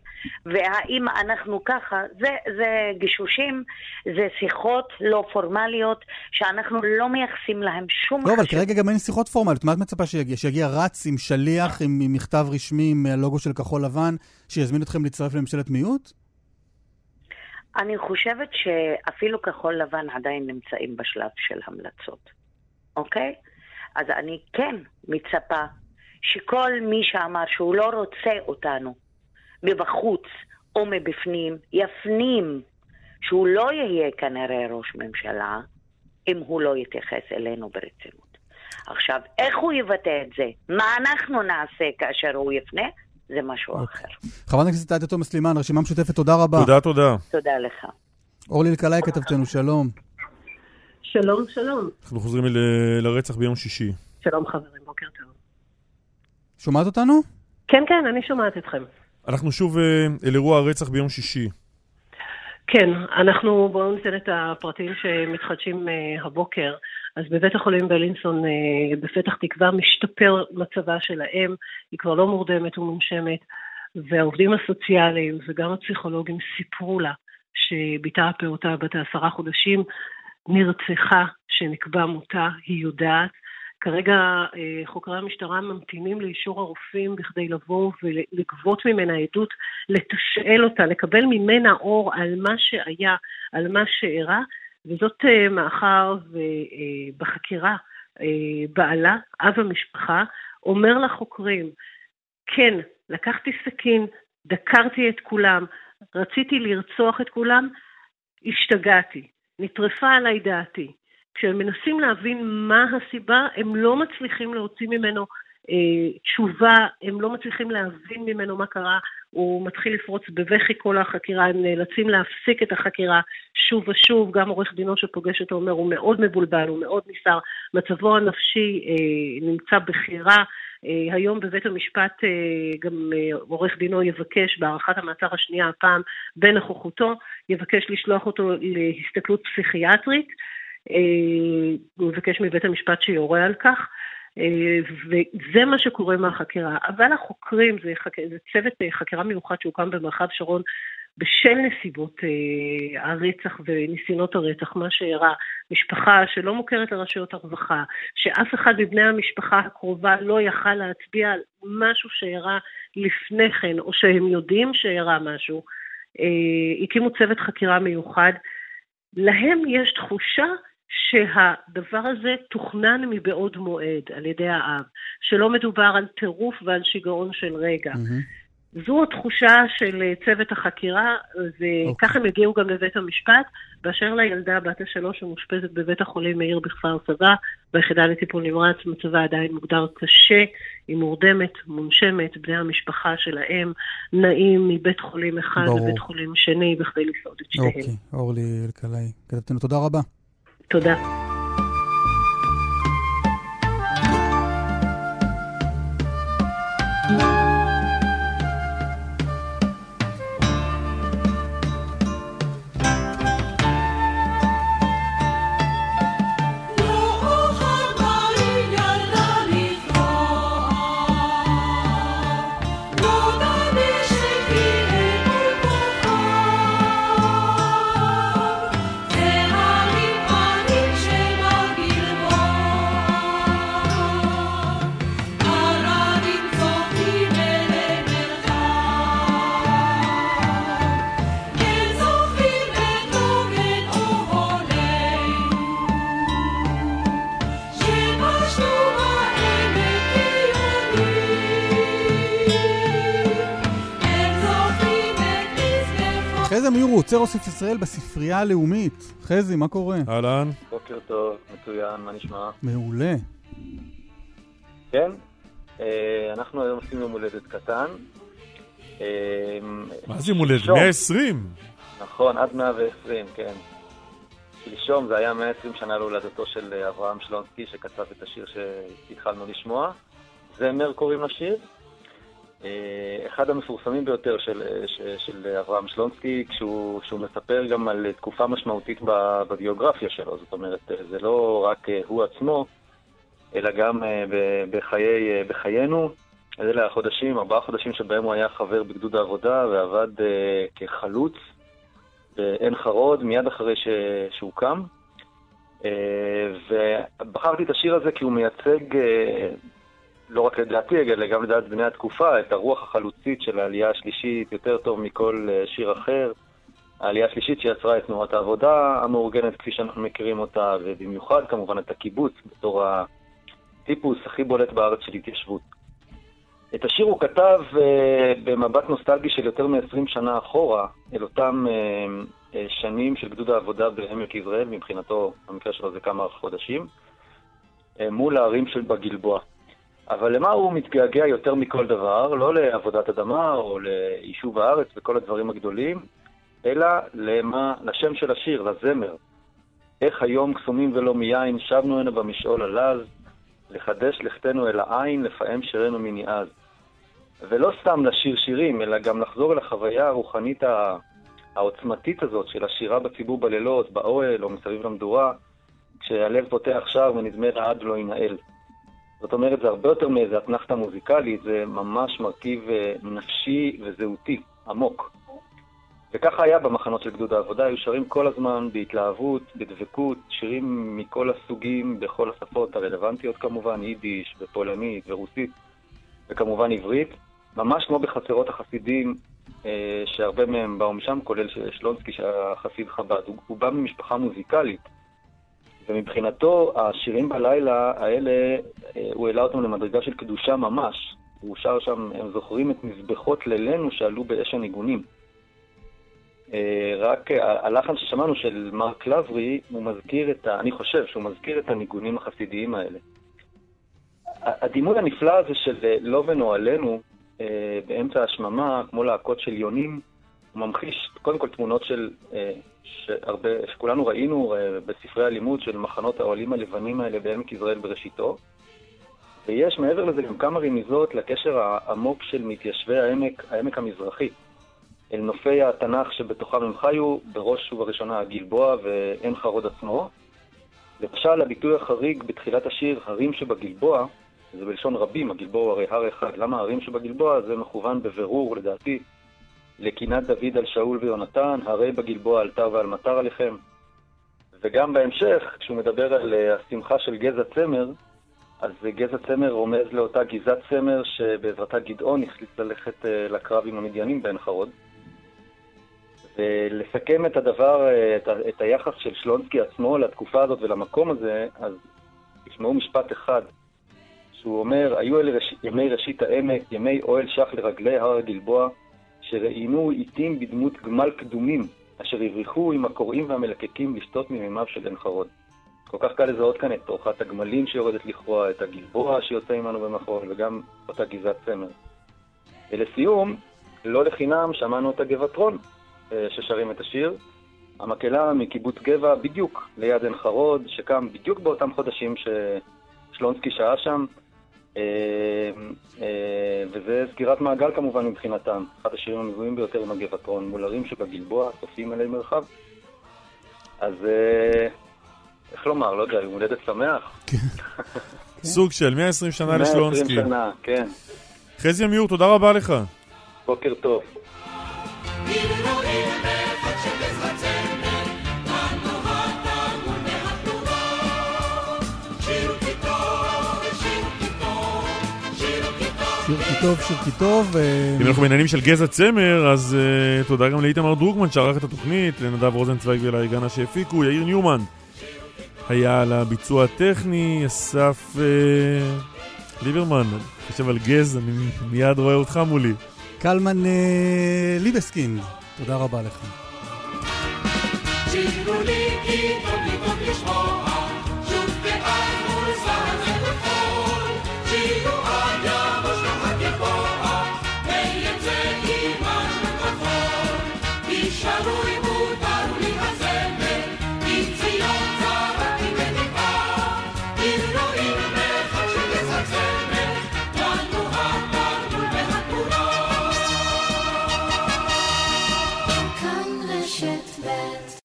והאם אנחנו ככה, זה, זה גישושים, זה שיחות לא פורמליות, שאנחנו לא מייחסים להם שום לא, אבל. כרגע גם אין שיחות פורמליות. מה את מצפה שיגיע? שיגיע רץ עם שליח, עם, עם מכתב רשמי, עם הלוגו של כחול לבן, שיזמין אתכם להצטרף לממשלת מיעוט? אני חושבת שאפילו כחול לבן עדיין נמצאים בשלב של המלצות, אוקיי? אז אני כן מצפה שכל מי שאמר שהוא לא רוצה אותנו מבחוץ או מבפנים, יפנים שהוא לא יהיה כנראה ראש ממשלה אם הוא לא יתייחס אלינו ברצינות. עכשיו, איך הוא יבטא את זה? מה אנחנו נעשה כאשר הוא יפנה? זה משהו אחר. חברת הכנסת עאידה תומא סלימאן, רשימה משותפת, תודה רבה. תודה, תודה. תודה לך. אורלי אלקלעי כתבתנו, שלום. שלום, שלום. אנחנו חוזרים ל- לרצח ביום שישי. שלום חברים, בוקר טוב. שומעת אותנו? כן, כן, אני שומעת אתכם. אנחנו שוב אה, אל אירוע הרצח ביום שישי. כן, אנחנו בואו ניתן את הפרטים שמתחדשים uh, הבוקר. אז בבית החולים בלינסון uh, בפתח תקווה משתפר מצבה של האם, היא כבר לא מורדמת ומונשמת, והעובדים הסוציאליים וגם הפסיכולוגים סיפרו לה שבתה הפעוטה בת העשרה חודשים נרצחה, שנקבע מותה, היא יודעת. כרגע אה, חוקרי המשטרה ממתינים לאישור הרופאים בכדי לבוא ולגבות ממנה עדות, לתשאל אותה, לקבל ממנה אור על מה שהיה, על מה שאירע, וזאת מאחר ובחקירה בעלה, אב המשפחה, אומר לחוקרים, כן, לקחתי סכין, דקרתי את כולם, רציתי לרצוח את כולם, השתגעתי, נטרפה עליי דעתי. כשהם מנסים להבין מה הסיבה, הם לא מצליחים להוציא ממנו אה, תשובה, הם לא מצליחים להבין ממנו מה קרה, הוא מתחיל לפרוץ בבכי כל החקירה, הם נאלצים להפסיק את החקירה שוב ושוב, גם עורך דינו שפוגש אותו אומר, הוא מאוד מבולבל, הוא מאוד נסער, מצבו הנפשי אה, נמצא בחירה. אה, היום בבית המשפט אה, גם אה, עורך דינו יבקש בהארכת המעצר השנייה, הפעם בנוכחותו, יבקש לשלוח אותו להסתכלות פסיכיאטרית. הוא יבקש מבית המשפט שיורה על כך. וזה מה שקורה מהחקירה. אבל החוקרים, זה, חק... זה צוות חקירה מיוחד שהוקם במרחב שרון בשל נסיבות אה, הרצח וניסיונות הרצח, מה שאירע, משפחה שלא מוכרת לרשויות הרווחה, שאף אחד מבני המשפחה הקרובה לא יכל להצביע על משהו שאירע לפני כן, או שהם יודעים שאירע משהו, אה, הקימו צוות חקירה מיוחד. להם יש תחושה שהדבר הזה תוכנן מבעוד מועד על ידי האב, שלא מדובר על טירוף ועל שיגעון של רגע. Mm-hmm. זו התחושה של צוות החקירה, וככה okay. הם הגיעו גם לבית המשפט. באשר לילדה בת השלוש המאושפזת בבית החולים מאיר בכפר סבא, ביחידה לטיפול נמרץ, מצבה עדיין מוגדר קשה, היא מורדמת, מונשמת, בני המשפחה של האם נעים מבית חולים אחד ברור. לבית חולים שני בכדי לסעוד את שתיהם. אוקיי, אורלי אלקלעי, כתבתנו, תודה רבה. תודה. ישראל בספרייה הלאומית. חזי, מה קורה? אהלן. בוקר טוב, מצוין, מה נשמע? מעולה. כן, אה, אנחנו היום עושים יום הולדת קטן. אה, מה זה יום הולדת? 120? נכון, עד 120, כן. שלשום זה היה 120 שנה להולדתו של אברהם שלונסקי, שכתב את השיר שהתחלנו לשמוע. זמר קוראים לשיר. אה, אחד המפורסמים ביותר של, של, של אברהם שלונסקי, כשהוא, כשהוא מספר גם על תקופה משמעותית בביוגרפיה שלו. זאת אומרת, זה לא רק הוא עצמו, אלא גם אה, בחיי, בחיינו. אלה החודשים, ארבעה חודשים שבהם הוא היה חבר בגדוד העבודה ועבד אה, כחלוץ בעין חרוד, מיד אחרי ש... שהוא קם. ובחרתי את השיר הזה כי הוא מייצג לא רק לדעתי, אלא גם לדעת בני התקופה, את הרוח החלוצית של העלייה השלישית יותר טוב מכל אה, שיר אחר. העלייה השלישית שיצרה את תנועת העבודה המאורגנת כפי שאנחנו מכירים אותה, ובמיוחד כמובן את הקיבוץ בתור הטיפוס הכי בולט בארץ של התיישבות. את השיר הוא כתב uh, במבט נוסטלגי של יותר מ-20 שנה אחורה, אל אותם uh, uh, שנים של גדוד העבודה בעמק יזרעאל, מבחינתו, במקרה שלו זה כמה חודשים, uh, מול הערים של בגלבוע. אבל למה הוא מתגעגע יותר מכל דבר? לא לעבודת אדמה או ליישוב הארץ וכל הדברים הגדולים, אלא למה, לשם של השיר, לזמר. איך היום קסומים ולא מיין, שבנו הנה במשעול הלז, לחדש לכתנו אל העין, לפעם שירנו מני אז. ולא סתם לשיר שירים, אלא גם לחזור אל החוויה הרוחנית העוצמתית הזאת של השירה בציבור בלילות, באוהל או מסביב למדורה, כשהלב פותח שער ונדמה לעד לא ינהל. זאת אומרת, זה הרבה יותר מאיזה אתנחתא מוזיקלית, זה ממש מרכיב אה, נפשי וזהותי, עמוק. וככה היה במחנות של גדוד העבודה, היו שרים כל הזמן בהתלהבות, בדבקות, שירים מכל הסוגים, בכל השפות הרלוונטיות כמובן, יידיש ופולנית ורוסית, וכמובן עברית, ממש כמו בחצרות החסידים אה, שהרבה מהם באו משם, כולל שלונסקי שהיה חסיד חב"ד. הוא, בא ממשפחה מוזיקלית, ומבחינתו השירים בלילה האלה, אה, הוא העלה אותם למדרגה של קדושה ממש. הוא שר שם, הם זוכרים את מזבחות לילנו שעלו באש הניגונים. אה, רק ה- הלחן ששמענו של מרק לברי, הוא מזכיר את ה... אני חושב שהוא מזכיר את הניגונים החסידיים האלה. הדימוי הנפלא הזה של אה, לא ונועלנו, אה, באמצע השממה, כמו להקות של יונים, ממחיש קודם כל תמונות של, אה, שהרבה, שכולנו ראינו אה, בספרי הלימוד של מחנות האוהלים הלבנים האלה בעמק יזרעאל בראשיתו. ויש מעבר לזה גם כמה רמיזות לקשר העמוק של מתיישבי העמק, העמק המזרחי, אל נופי התנ"ך שבתוכם הם חיו, בראש ובראשונה הגלבוע ועין חרוד עצמו. למשל, הביטוי החריג בתחילת השיר, הרים שבגלבוע, זה בלשון רבים, הגלבוע הוא הרי הר אחד. למה הרים שבגלבוע? זה מכוון בבירור, לדעתי, לקינת דוד על שאול ויונתן, הרי בגלבוע על תר ועל מטר עליכם. וגם בהמשך, כשהוא מדבר על אה, השמחה של גזע צמר, אז גזע צמר רומז לאותה גזעת צמר שבעזרתה גדעון החליט ללכת אה, לקרב עם המדיינים בעין חרוד. ולסכם את הדבר, אה, את, את היחס של שלונסקי עצמו לתקופה הזאת ולמקום הזה, אז תשמעו משפט אחד, שהוא אומר, היו אלה ראש, ימי ראשית העמק, ימי אוהל שח לרגלי הר הגלבוע, שראיינו עיתים בדמות גמל קדומים, אשר הבריחו עם הקוראים והמלקקים לשתות ממימיו של עין חרוד. כל כך קל לזהות כאן את תורכת הגמלים שיורדת לכרוע, את הגלבוע שיוצא עמנו במחול, וגם אותה גזעת צמר. ולסיום, לא לחינם שמענו את הגבעתרון אה, ששרים את השיר. המקהלה מקיבוץ גבע בדיוק ליד עין חרוד, שקם בדיוק באותם חודשים ששלונסקי שהה שם, וזה סגירת מעגל כמובן מבחינתם. אחד השירים המזוהים ביותר עם הגבעתרון, מול הרים שבגלבוע, צופים אלי מרחב. אז אה, איך לומר, לא יודע, יום הולדת שמח. סוג של 120 שנה 120 לשלונסקי. שנה, כן. חזי עמיור, תודה רבה לך. בוקר טוב. שיר כי טוב, שיר כי טוב. אה, אם אנחנו בעניינים של גזע צמר, אז uh, תודה גם לאיתמר דרוקמן שערך את התוכנית, לנדב רוזנצוויג ולאיגנה שהפיקו, יאיר ניומן היה על הביצוע הטכני, אסף uh, ליברמן, חושב על גזע, אני מיד רואה אותך מולי. קלמן אה, ליבסקינד, תודה רבה לך.